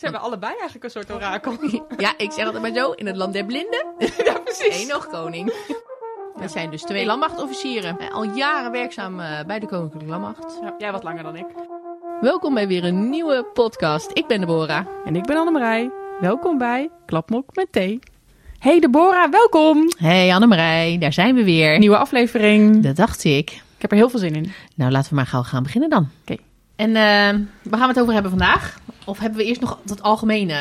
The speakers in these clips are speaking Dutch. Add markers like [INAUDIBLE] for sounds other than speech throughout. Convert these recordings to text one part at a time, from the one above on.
Ze hebben allebei eigenlijk een soort orakel. Ja, ik zeg altijd maar zo, in het land der blinden. [LAUGHS] ja, precies. Eén nog koning. We zijn dus twee landmachtofficieren. eh, Al jaren werkzaam eh, bij de Koninklijke Landmacht. Ja, jij wat langer dan ik. Welkom bij weer een nieuwe podcast. Ik ben Deborah. En ik ben Annemarij. Welkom bij Klapmok met thee. Hey Deborah, welkom. Hey Annemarij, daar zijn we weer. Nieuwe aflevering. Dat dacht ik. Ik heb er heel veel zin in. Nou, laten we maar gauw gaan beginnen dan. Oké. En eh, waar gaan we het over hebben vandaag? Of hebben we eerst nog het algemene...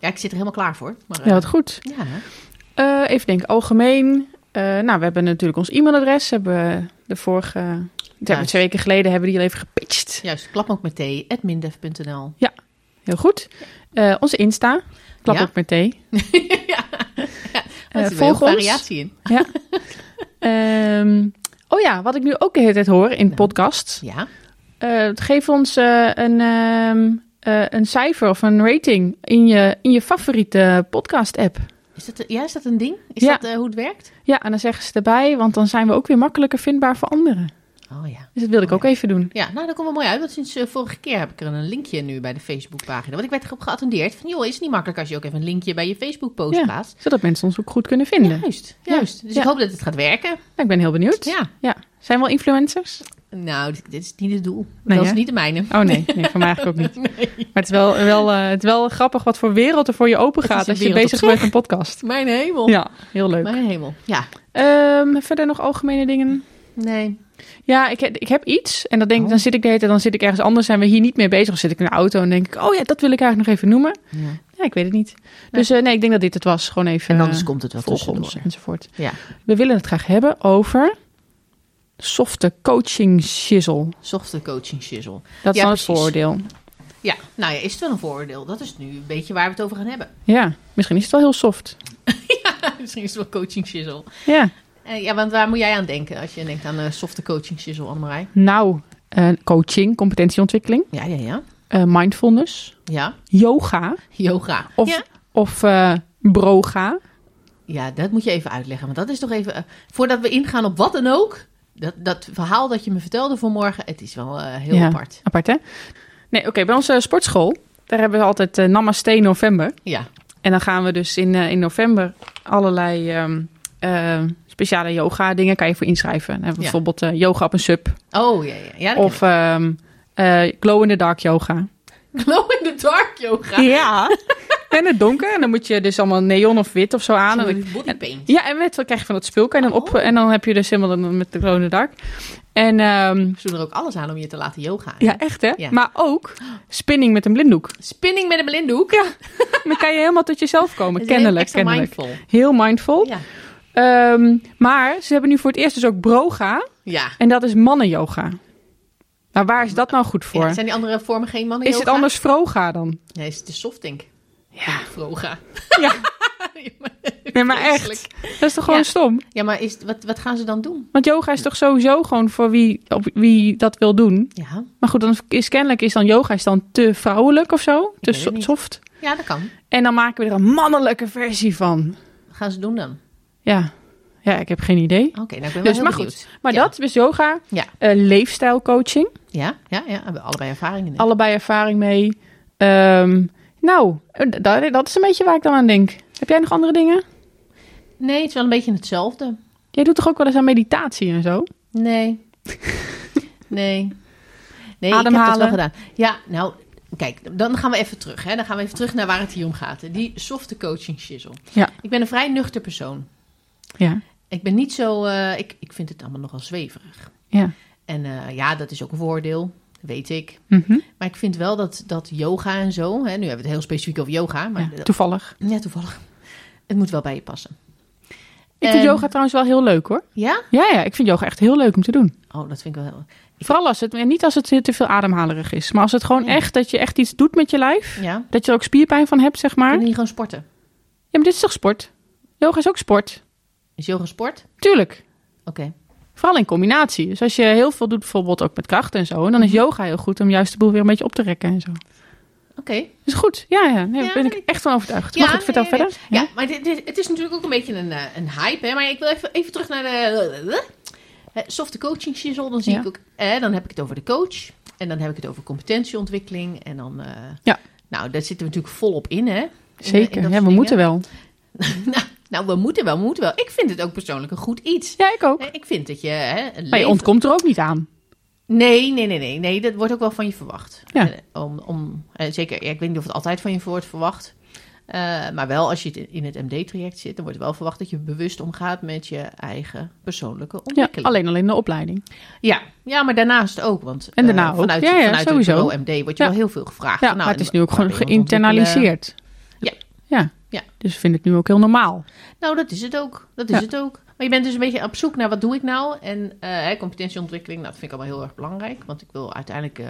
Ja, ik zit er helemaal klaar voor. Maar, eh, Ja, wat goed. ja. Eh, even denken, algemeen. Eh, nou, we hebben natuurlijk ons e-mailadres. Hebben we de vorige... Juist. Twee weken geleden hebben we die al even gepitcht. Juist, klapmok met thee, mindef.nl. Heel goed. Eh, onze Insta. Klap Ja. ook met thee. ja, ja. Eh, Er volg ons. variatie in. Ja. Ehm, oh ja, wat ik nu ook de hele tijd hoor in podcasts. Ja, Eh, geef ons eh, een, ehm, eh, een cijfer of een rating in je, in je favoriete podcast-app. is dat, ja, is dat een ding? Is Ja. dat eh, hoe het werkt? Ja, en dan zeggen ze erbij, want dan zijn we ook weer makkelijker vindbaar voor anderen. Oh ja. Dus dat wilde ik Oh, ook even doen. Ja, nou, dat komt wel mooi uit. Want sinds eh, vorige keer heb ik er een linkje nu bij de Facebookpagina. Want ik werd erop geattendeerd van, joh, is het niet makkelijk als je ook even een linkje bij je Facebook-post Ja. plaatst? Zodat mensen ons ook goed kunnen vinden. Juist, juist. Dus ik hoop dat het gaat werken. Ik ben heel benieuwd. Ja. Ja. Zijn we al influencers? Nou, dit, is niet het doel. Nee, dat is niet de mijne. Oh nee, nee voor mij eigenlijk ook niet. [LAUGHS] Maar het is wel, wel, eh, het is wel grappig wat voor wereld er voor je open Het gaat als je bezig bent met een podcast. Mijn hemel. Ja, heel leuk. Mijn hemel. Ja. Ehm, verder nog algemene dingen? Nee. Ja, ik, ik heb iets. En dan denk Oh. dan zit ik de hele tijd, dan zit ik ergens anders. Zijn we hier niet mee bezig? Of zit ik in de auto en denk ik, oh ja, dat wil ik eigenlijk nog even noemen. Ja. Ja, ik weet het niet. Dus eh, nee, ik denk dat dit het was. Gewoon even En anders eh, komt het wel volg tussendoor. ons enzovoort. Ja. We willen het graag hebben over softe coaching shizzle. Softe coaching shizzle. Dat is Ja, dan het vooroordeel. Ja, nou ja, is het wel een vooroordeel? Dat is nu een beetje waar we het over gaan hebben. [LAUGHS] Ja, misschien is het wel heel soft. Misschien is het wel coaching shizzle. Ja, Eh, ja, want waar moet jij aan denken als je denkt aan eh softe coaching shizzle, Annemarij? nou, eh, coaching, competentieontwikkeling, Ja, ja, ja. mindfulness, Ja, yoga yoga. of, Ja. of broga. ja, dat moet je even uitleggen. Want dat is toch even... voordat we ingaan op wat dan ook... Dat, dat verhaal dat je me vertelde vanmorgen... Het is wel eh, heel Ja. apart. Apart, hè? Nee, oké, bij onze sportschool, daar hebben we altijd eh, Namaste november. Ja. En dan gaan we dus in, eh, in november allerlei ehm, eh, speciale yoga dingen kan je voor inschrijven. Dan hebben we Ja. bijvoorbeeld yoga op een sub. Oh, ja, ja. ja Of ehm, eh, glow in the dark yoga. Glow in the dark yoga. Ja. [LAUGHS] en het donker. En dan moet je dus allemaal neon of wit of zo aan. Zo En ja, en met, wat krijg je van dat spul. Kan je dan op, Oh. en dan heb je dus helemaal dan met de glow the dark. En ehm, Ze doen er ook alles aan om je te laten yoga. ja, echt hè. Ja. Maar ook spinning met een blinddoek. Spinning met een blinddoek. Ja. [LAUGHS] Dan kan je helemaal tot jezelf komen. Is heel Kennelijk, kennelijk. mindful. Heel mindful. Ja. Ehm, maar ze hebben nu voor het eerst dus ook broga. Ja. En dat is mannenyoga. Nou, waar is dat nou goed voor? Ja, zijn die andere vormen geen mannen is het anders vroga dan? Nee, het is de soft denk ik. Ja. Vroga. Ja. [LAUGHS] Nee, maar echt. Dat is toch gewoon Ja. stom? Ja, maar is, wat, wat gaan ze dan doen? Want yoga is toch sowieso gewoon voor wie, op, wie dat wil doen. Ja, Maar goed, dan is kennelijk is dan yoga is dan te vrouwelijk of zo. Te so- soft. ja dat kan. En dan maken we er een mannelijke versie van. Wat gaan ze doen dan? Ja, ja ik heb geen idee. Oké, nou ik ben wel Dus, maar benieuwd. goed. Maar Ja. dat is yoga. Ja. Eh, leefstijlcoaching. Ja, ja, ja. Hebben we allebei ervaring in. allebei ervaring mee. Ehm, nou, dat, dat is een beetje waar ik dan aan denk. Heb jij nog andere dingen? Nee, het is wel een beetje hetzelfde. Jij doet toch ook wel eens aan meditatie en zo? Nee. [LAUGHS] nee. Nee, ik heb dat Ademhalen. wel gedaan. Ja, nou, kijk, dan gaan we even terug. Hè. Dan gaan we even terug naar waar het hier om gaat. Die softe coaching shizzle. Ja. Ik ben een vrij nuchter persoon. Ja. Ik ben niet zo... eh, ik, ik vind het allemaal nogal zweverig. Ja. En eh, ja, dat is ook een voordeel. Weet ik. Mhm. Maar ik vind wel dat, dat yoga en zo... Hè, nu hebben we het heel specifiek over yoga. Maar ja. Toevallig. ja, toevallig. Het moet wel bij je passen. Ik vind En- yoga trouwens wel heel leuk hoor. Ja? Ja, ja, ik vind yoga echt heel leuk om te doen. Oh, dat vind ik wel heel... Vooral als het, niet als het te veel ademhalerig is. Maar als het gewoon Ja. echt, dat je echt iets doet met je lijf. Ja? Dat je er ook spierpijn van hebt, zeg maar. Kun Ja, je niet gewoon sporten? maar dit is toch sport? Yoga is ook sport. Is yoga sport? Tuurlijk. Oké. Vooral in combinatie. Dus als je heel veel doet, bijvoorbeeld ook met krachten en zo, dan is yoga heel goed om juist de boel weer een beetje op te rekken en zo. Oké. is goed. Ja, ja. Nee, Ja, daar ben ik ik- echt van overtuigd. maar goed, vertel nee, verder. Ja, maar dit, dit- het is natuurlijk ook een beetje een, eh, een hype. Hè? Maar ik wil even, even terug naar de eh, softe coaching shizzle. Dan zie ik ook, eh, dan heb ik het over de coach. En dan heb ik het over competentieontwikkeling. En dan, eh, Ja. Nou, daar zitten we natuurlijk volop in, hè? In- Zeker, ja, we moeten wel. [LAUGHS] nou, nou, we moeten wel, we moeten wel. Ik vind het ook persoonlijk een goed iets. Ja, ik ook. Nee, Ik vind dat je... Hè, Maar je ontkomt er ook niet aan. Nee, nee, nee, nee, nee. Dat wordt ook wel van je verwacht. Ja. Eh, Om, om, eh, zeker, ja, ik weet niet of het altijd van je wordt verwacht. Eh, maar wel als je in het MD-traject zit, dan wordt wel verwacht dat je bewust omgaat met je eigen persoonlijke Ja, ontwikkeling. alleen al in de opleiding. Ja, ja maar daarnaast ook. Want En daarna eh, ook. vanuit, Ja, ja, vanuit sowieso. het MD wordt je Ja. wel heel veel gevraagd. Ja, van, nou, maar het is nu ook gewoon geïnternaliseerd. Ja. Ja. Ja. Dus ik vind het nu ook heel normaal. Nou, dat is het ook. Dat is Ja. het ook. Maar je bent dus een beetje op zoek naar wat doe ik nou? En eh, hè, competentieontwikkeling, nou, dat vind ik allemaal heel erg belangrijk. Want ik wil uiteindelijk eh,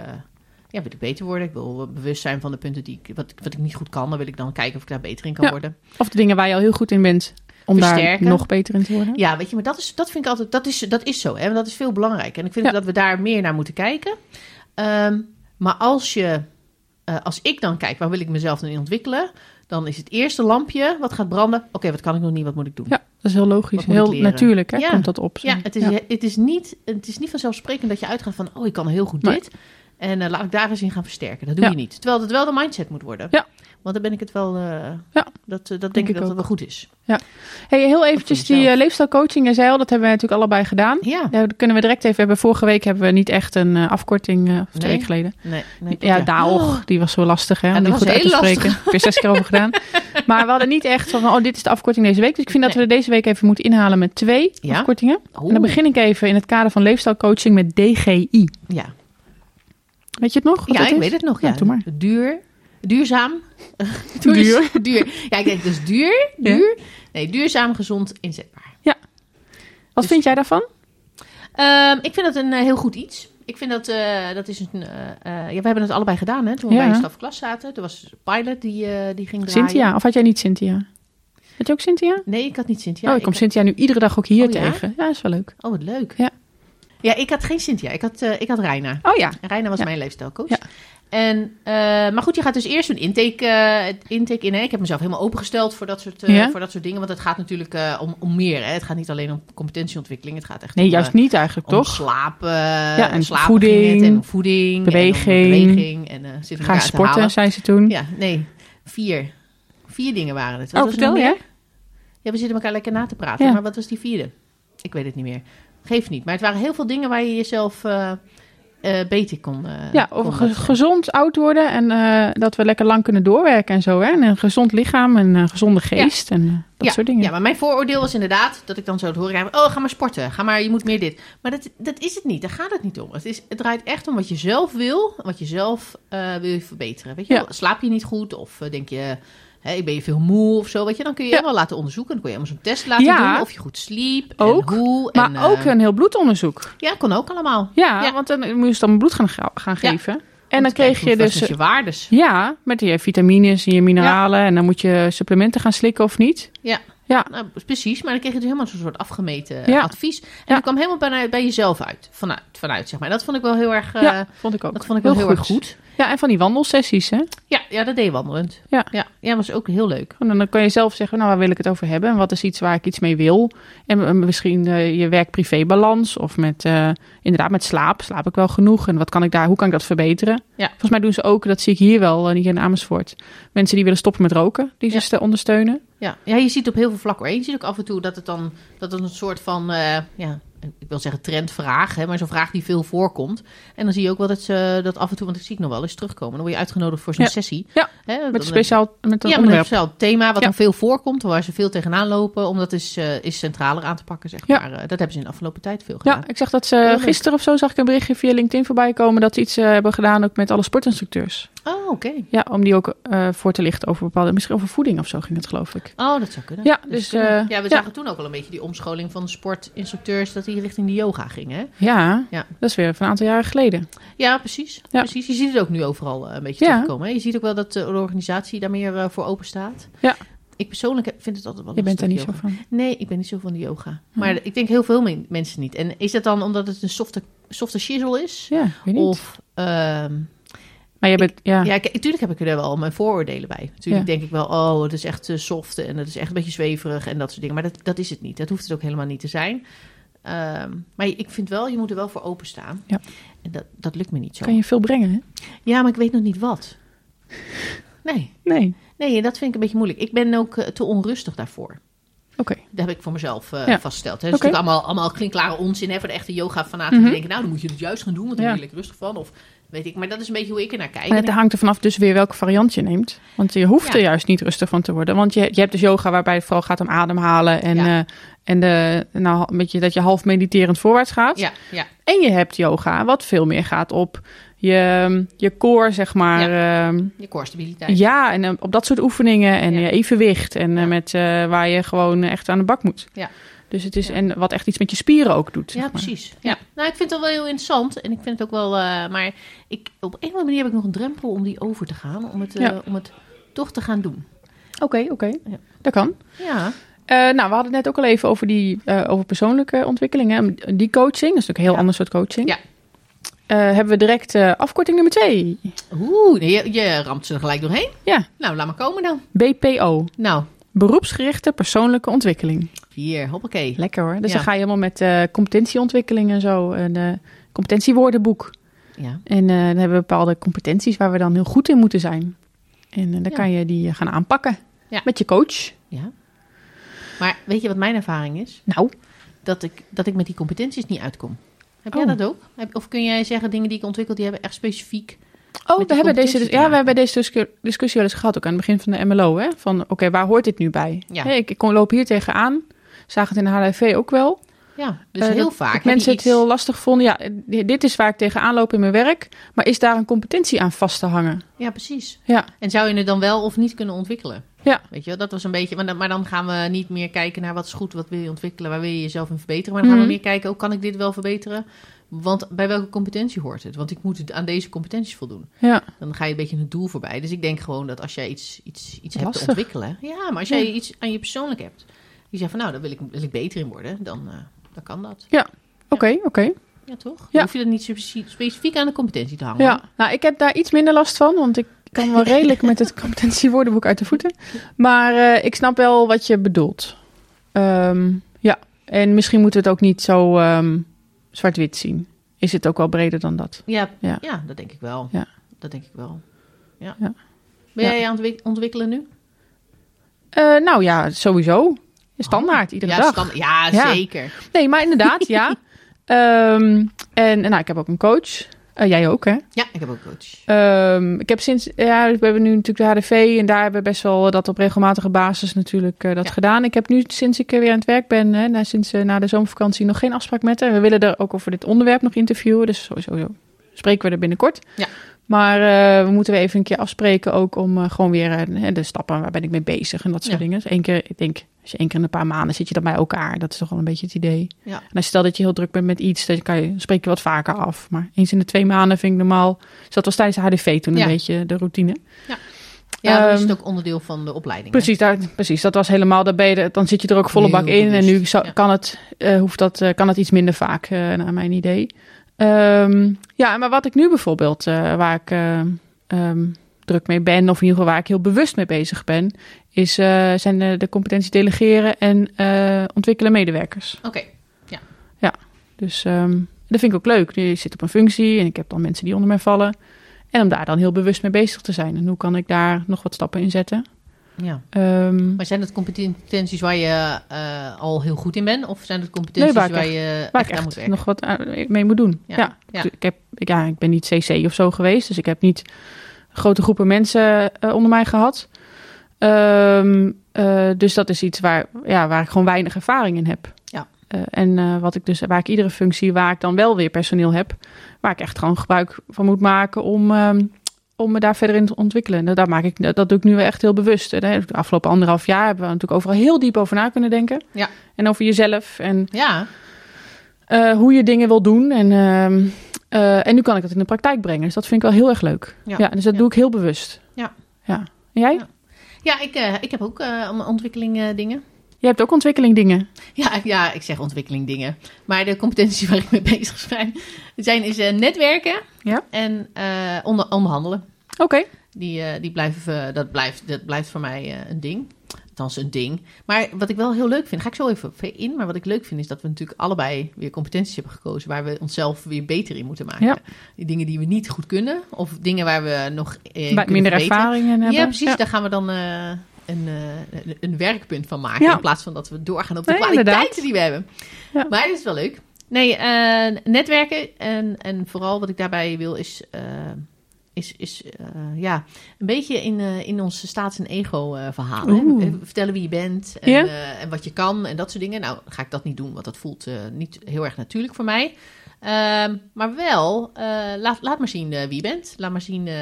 ja, wil ik beter worden. Ik wil bewust zijn van de punten die ik, wat, wat ik niet goed kan. Dan wil ik dan kijken of ik daar beter in kan Ja. worden. Of de dingen waar je al heel goed in bent, om daar nog beter in te worden. Ja, weet je, maar dat, is, dat vind ik altijd, dat is, dat is zo. Hè? Want dat is veel belangrijk. En ik vind Ja. dat we daar meer naar moeten kijken. Ehm, maar als je, eh, als ik dan kijk, waar wil ik mezelf dan in ontwikkelen? Dan is het eerste lampje wat gaat branden. Oké, wat kan ik nog niet? Wat moet ik doen? Ja, dat is heel logisch. Heel natuurlijk hè, Ja. komt dat op. Ja, het is, Het, is niet, het is niet vanzelfsprekend dat je uitgaat van... oh, ik kan heel goed Nee. dit. En eh, laat ik daar eens in gaan versterken. Dat doe Ja. je niet. Terwijl het wel de mindset moet worden. Ja. Want dan ben ik het wel... eh, Ja. Dat, eh, dat denk, ik ik dat ook. het wel goed is. Hey, heel eventjes die uh, leefstijlcoaching en zeil, dat hebben wij natuurlijk allebei gedaan. Ja. Ja, dat kunnen we direct even hebben. Vorige week hebben we niet echt een eh, afkorting, eh, of twee Nee. weken geleden. Nee, nee, klopt, Ja, Daog, die was zo lastig hè, Ja, om die goed uit te spreken. Ik heb er zes keer over gedaan. [LAUGHS] Maar we hadden niet echt van, oh, dit is de afkorting deze week. Dus ik vind dat we deze week even moeten inhalen met twee Ja? afkortingen. En dan begin ik even in het kader van leefstijlcoaching met DGI. Ja, Weet je het nog? ja ik is? weet het nog. Ja, Ja, doe maar. Duur. Duurzaam. [LAUGHS] Duur. duur. Ja, ik denk dus duur. Ja. Duur. Nee, duurzaam, gezond, inzetbaar. Wat Dus- vind jij daarvan? Ehm, ik vind dat een eh, heel goed iets. Ik vind dat, eh, dat is een... eh, ja, we hebben het allebei gedaan, hè. Toen we Ja. bij een stafklas zaten. Toen was Pilot die, die ging draaien. Cynthia, of had jij niet Cynthia? Had je ook Cynthia? Nee, ik had niet Cynthia. oh, ik kom Cynthia nu iedere dag ook hier Oh, ja? tegen. Ja, is wel leuk. Oh, wat leuk. Ja. Ja, ik had geen Cynthia. Ik had, eh ik had Reina. Oh ja. Reina was Ja. mijn leefstijlcoach. Ja. En, eh, maar goed, je gaat dus eerst een intake, eh, intake in. Hè? Ik heb mezelf helemaal opengesteld voor dat soort, eh, Ja. voor dat soort dingen. Want het gaat natuurlijk om, om meer. Hè? Het gaat niet alleen om competentieontwikkeling. Het gaat echt Nee, om, juist niet eigenlijk, om toch? slaap, Ja, en slapen voeding, en voeding, en beweging. en, zitten Ga sporten, zei ze toen. Ja, nee, vier. Vier dingen waren het. Wat Oh, er vertel meer? Ja, we zitten elkaar lekker na te praten. Ja. Maar wat was die vierde? Ik weet het niet meer. Geeft niet. Maar het waren heel veel dingen waar je jezelf eh, beter kon... Ja, over gezond oud worden en eh, dat we lekker lang kunnen doorwerken en zo. Hè? En een gezond lichaam en een gezonde geest en eh, dat ja, soort dingen. Ja, maar mijn vooroordeel was inderdaad dat ik dan zo het horen krijg. Oh, ga maar sporten. Ga maar, je moet meer dit. Maar dat, dat is het niet. Daar gaat het niet om. Het, is, het draait echt om wat je zelf wil. Wat je zelf wil verbeteren. Weet je Ja. Slaap je niet goed? Of denk je... Hè, ben je veel moe of zo, weet je? Dan kun je helemaal laten onderzoeken. Dan kun je helemaal zo'n test laten doen. Of je goed sliep. Ook, En hoe. Maar en, eh, ook een heel bloedonderzoek. Ja, kon ook allemaal. Ja, want dan moet je dan bloed gaan, ga- gaan geven. En dan kreeg je dus... je waardes. Ja, met je vitamines en je mineralen. En dan moet je supplementen gaan slikken of niet. Ja. Ja, Nou, precies, maar dan kreeg je dus helemaal zo'n soort afgemeten Ja. advies. En Ja. dat kwam helemaal bij, bij jezelf uit. Vanuit, vanuit, zeg maar. Dat vond ik wel heel erg... eh, ja vond ik ook. Dat vond ik wel heel, erg goed. Ja, en van die wandelsessies, hè? Ja, ja, dat deed je wandelend. Ja. Ja, ja was ook heel leuk. En dan kan je zelf zeggen, nou, waar wil ik het over hebben? En wat is iets waar ik iets mee wil? En eh, misschien eh, je werk-privé-balans of met, eh, inderdaad, met slaap. Slaap ik wel genoeg? En wat kan ik daar, hoe kan ik dat verbeteren? Ja. Volgens mij doen ze ook, dat zie ik hier wel, eh, hier in Amersfoort. Mensen die willen stoppen met roken, die ze ste- ondersteunen. Ja. ja, je ziet op heel veel vlakken. hoor. Je ziet ook af en toe dat het dan dat het een soort van, eh, ja, ik wil zeggen trendvraag, hè, maar zo'n vraag die veel voorkomt. En dan zie je ook wel dat ze dat af en toe, want ik zie het nog wel eens terugkomen. Dan word je uitgenodigd voor zo'n Ja. sessie. Ja, Hè, Met dan- speciaal met een ja, met een onderwerp. speciaal thema wat Ja. dan veel voorkomt, waar ze veel tegenaan lopen, om dat is, eh, is centraler aan te pakken, zeg Ja. maar. Eh, dat hebben ze in de afgelopen tijd veel gedaan. Ja, ik zag dat ze gisteren of zo zag ik een berichtje via LinkedIn voorbij komen dat ze iets hebben gedaan ook met alle sportinstructeurs. Oh, oké. Ja, om die ook eh, voor te lichten over bepaalde, misschien over voeding of zo ging het geloof ik. Oh, dat zou kunnen. Ja, dus, kunnen. eh, ja, we ja. zagen toen ook al een beetje die omscholing van de sportinstructeurs, dat die richting de yoga ging, hè? Ja, Ja. dat is weer van een aantal jaren geleden. Ja, precies. Ja. precies. Je ziet het ook nu overal eh, een beetje Ja. terugkomen. Hè? Je ziet ook wel dat de organisatie daar meer eh, voor open staat. Ja. Ik persoonlijk vind het altijd wel Je bent daar niet zo van. Nee, ik ben niet zo van de yoga. Maar ik denk heel veel men- mensen niet. En is dat dan omdat het een softe, softe shizzle is? Ja, ik weet niet. Of, ehm, maar je bent, ja. ja, natuurlijk heb ik er wel mijn vooroordelen bij. Natuurlijk Ja. denk ik wel, oh, het is echt soft en het is echt een beetje zweverig en dat soort dingen. Maar dat, dat is het niet. Dat hoeft het ook helemaal niet te zijn. Ehm, maar ik vind wel, je moet er wel voor openstaan. Ja. En dat, dat lukt me niet zo. kan je veel brengen, hè? Ja, maar ik weet nog niet wat. Nee. Nee. Nee, dat vind ik een beetje moeilijk. Ik ben ook eh, te onrustig daarvoor. Oké. Dat heb ik voor mezelf eh, Ja. vastgesteld. hè. Dat is Oké. natuurlijk allemaal, allemaal klinkklare onzin hè, voor de echte yoga-fanaten. Mhm. Die denken, nou, dan moet je het juist gaan doen, want dan Ja. word je lekker rustig van. Of weet ik. Maar dat is een beetje hoe ik er naar kijk. En het hangt er vanaf dus weer welke variant je neemt. Want je hoeft Ja. er juist niet rustig van te worden. Want je, je hebt dus yoga waarbij het vooral gaat om ademhalen. En, Ja. eh, en de, nou, een beetje dat je half mediterend voorwaarts gaat. ja, ja, En je hebt yoga wat veel meer gaat op je, je core, zeg maar. Ja, je core stabiliteit. ja en eh, op dat soort oefeningen. En je evenwicht. En eh, met, waar je gewoon echt aan de bak moet. Ja. Dus het is, Ja. en wat echt iets met je spieren ook doet. zeg Ja, maar. precies. Ja. Nou, ik vind het wel heel interessant. En ik vind het ook wel... eh, maar ik, op een of andere manier heb ik nog een drempel om die over te gaan. Om het, eh, om het toch te gaan doen. Oké, oké. Ja. Dat kan. Ja, Eh, nou, we hadden het net ook al even over, die, over persoonlijke ontwikkeling. Hè? Die coaching, dat is natuurlijk een heel ander soort coaching. Ja. Hebben we direct afkorting nummer twee. Oeh, je, je ramt ze er gelijk doorheen. Ja, Nou, laat maar komen dan. BPO. Nou, Beroepsgerichte persoonlijke ontwikkeling. Hier, hoppakee. Lekker hoor. Dus Ja. dan ga je helemaal met eh, competentieontwikkeling en zo. Een eh, competentiewoordenboek. Ja, En eh, dan hebben we bepaalde competenties waar we dan heel goed in moeten zijn. En dan Ja. kan je die gaan aanpakken. Ja. Met je coach. ja. Maar weet je wat mijn ervaring is? Nou, Dat ik, dat ik met die competenties niet uitkom. Heb Oh. jij dat ook? Of kun jij zeggen dingen die ik ontwikkeld, die hebben echt specifiek... Oh, we hebben deze, te ja, we hebben deze discu- discussie wel eens gehad, ook aan het begin van de MLO. Hè? Van, oké, waar hoort dit nu bij? Ja. Ik, ik loop hier tegenaan. Zagen het in de HLV ook wel. Ja, dus Eh, heel vaak mensen het iets- heel lastig vonden. Ja, dit is waar ik tegenaan loop in mijn werk. Maar is daar een competentie aan vast te hangen? Ja, precies. Ja, En zou je het dan wel of niet kunnen ontwikkelen? Ja. Weet je, wel, dat was een beetje... Maar dan, maar dan gaan we niet meer kijken naar wat is goed, wat wil je ontwikkelen, waar wil je jezelf in verbeteren. Maar dan gaan we Mhm. meer kijken, oh, kan ik dit wel verbeteren? Want bij welke competentie hoort het? Want ik moet het aan deze competenties voldoen. ja. Dan ga je een beetje een doel voorbij. Dus ik denk gewoon dat als jij iets, iets, iets hebt te ontwikkelen... Ja, maar als jij Ja. iets aan je persoonlijk hebt... Die zegt van, nou, daar wil ik, wil ik beter in worden. Dan, eh, dan kan dat. Oké, oké. Ja, toch? Ja. hoef je dat niet specifiek aan de competentie te hangen. Ja, nou, ik heb daar iets minder last van, want ik kan wel [LAUGHS] redelijk met het competentiewoordenboek uit de voeten. Maar eh, ik snap wel wat je bedoelt. Ehm, ja, en misschien moeten we het ook niet zo ehm, zwart-wit zien. Is het ook wel breder dan dat? Ja, Ja. ja. dat denk ik wel. Ja. Dat denk ik wel. Ja. Ja. Ben Ja. jij aan het ontwik- ontwikkelen nu? Eh, nou ja, sowieso. Standaard, iedere ja, dag. stand- ja, Ja. zeker. Nee, maar inderdaad, ja. [LAUGHS] Ehm, en nou, ik heb ook een coach. Eh, jij ook, hè? Ja, ik heb ook coach. Ehm, ik heb sinds, ja, we hebben nu natuurlijk de HDV en daar hebben we best wel dat op regelmatige basis natuurlijk eh, dat Ja. gedaan. Ik heb nu sinds ik weer aan het werk ben, hè, na, sinds eh, na de zomervakantie, nog geen afspraak met haar. We willen er ook over dit onderwerp nog interviewen, dus sowieso spreken we er binnenkort. Ja. Maar we moeten weer even een keer afspreken ook om gewoon weer de stappen, waar ben ik mee bezig en dat soort Ja. dingen. Dus één keer, ik denk, je één keer in een paar maanden zit je dan bij elkaar. Dat is toch wel een beetje het idee. Ja. En als je stel dat je heel druk bent met iets, dan kan je, dan spreek je wat vaker af. Maar eens in de twee maanden vind ik normaal. Dus dat was tijdens de HDV toen Ja. een beetje de routine. Ja, dan is Ehm, het ook onderdeel van de opleiding. Precies, daar, precies, dat was helemaal. Daar ben je, er- dan zit je er ook volle bak in. En nu ja. kan, het, eh, hoeft dat, eh, kan het iets minder vaak, eh, naar mijn idee. Ehm, ja, maar wat ik nu bijvoorbeeld, eh, waar ik eh, ehm, druk mee ben, of in ieder geval waar ik heel bewust mee bezig ben, is, eh, zijn de, de competentie delegeren en eh, ontwikkelen medewerkers. Oké. Dus ehm, dat vind ik ook leuk. Je zit op een functie en ik heb dan mensen die onder mij vallen. En om daar dan heel bewust mee bezig te zijn. En hoe kan ik daar nog wat stappen in zetten? Ja. Ehm, Maar zijn het competenties waar je eh, al heel goed in bent? Of zijn het competenties Nee, waar je waar echt ik aan echt moet werken? nog wat mee moet doen. Ja, Ja, ja. Ik, heb, ik- ja, ik ben niet CC of zo geweest. Dus ik heb niet grote groepen mensen eh, onder mij gehad. Ehm, eh, dus dat is iets waar, ja, waar ik gewoon weinig ervaring in heb. Ja. Eh, en wat ik dus, waar ik iedere functie waar ik dan wel weer personeel heb, waar ik echt gewoon gebruik van moet maken om, ehm, om me daar verder in te ontwikkelen. En daar maak ik, dat, dat doe ik nu echt heel bewust. Hè, De afgelopen anderhalf jaar hebben we natuurlijk overal heel diep over na kunnen denken. Ja. En over jezelf en Ja, hoe je dingen wil doen. En, eh, en nu kan ik dat in de praktijk brengen. Dus dat vind ik wel heel erg leuk. Ja. Ja, dus dat Ja. doe ik heel bewust. Ja. ja. En jij? Ja. ja ik, eh, ik heb ook eh ontwikkeling dingen. Je hebt ook ontwikkeling dingen. Ja, ja, ik zeg ontwikkeling dingen. Maar de competenties [LAUGHS] waar ik mee bezig ben, zijn is netwerken Ja. en onder, onderhandelen. Oké. Die, die blijven, dat, blijft, dat blijft voor mij een ding. Althans een ding. Maar wat ik wel heel leuk vind, ga ik zo even in. Maar wat ik leuk vind is dat we natuurlijk allebei weer competenties hebben gekozen waar we onszelf weer beter in moeten maken. Ja. Die dingen die we niet goed kunnen, of dingen waar we nog eh, minder verbeteren. ervaringen hebben. Ja, precies. Ja. Daar gaan we dan eh, een, eh, een- werkpunt van maken. Ja. In plaats van dat we doorgaan op de Nee, kwaliteiten inderdaad. die we hebben. Ja. Maar dat is wel leuk. Nee, eh, netwerken en, en vooral wat ik daarbij wil is... eh, is, is eh, ja, een beetje in, eh, in onze staats- en ego-verhalen. Oeh. vertellen wie je bent en, Ja. eh, en wat je kan en dat soort dingen. Nou, ga ik dat niet doen, want dat voelt eh, niet heel erg natuurlijk voor mij. Ehm, maar wel, eh, laat, laat maar zien eh, wie je bent. Laat maar zien eh,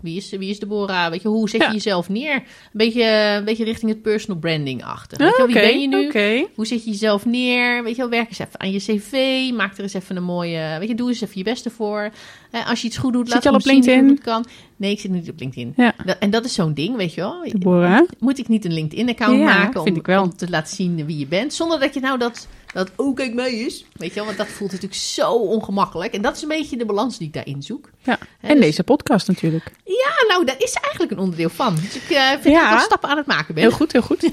wie, is, wie is Deborah. Weet je, hoe zet je Ja. jezelf neer? Een beetje, een beetje richting het personal branding achter. Weet je wel, wie ben je nu? Hoe zet je jezelf neer? Weet je wel, werk eens even aan je cv. Maak er eens even een mooie... Weet je, doe eens even je beste voor. Eh, als je iets goed doet, laat je al op zien hoe LinkedIn? het kan. Nee, ik zit niet op LinkedIn. Ja. En dat is zo'n ding, weet je wel. Deborah. Moet ik niet een LinkedIn-account Ja, maken om, te laten zien wie je bent? Zonder dat je nou dat, dat oh kijk mij is. Weet je wel, want dat voelt natuurlijk zo ongemakkelijk. En dat is een beetje de balans die ik daarin zoek. Ja. En dus- deze podcast natuurlijk. Ja, nou, daar is eigenlijk een onderdeel van. Dus ik eh, vind dat ik stappen aan het maken ben. Heel goed, heel goed. [LAUGHS]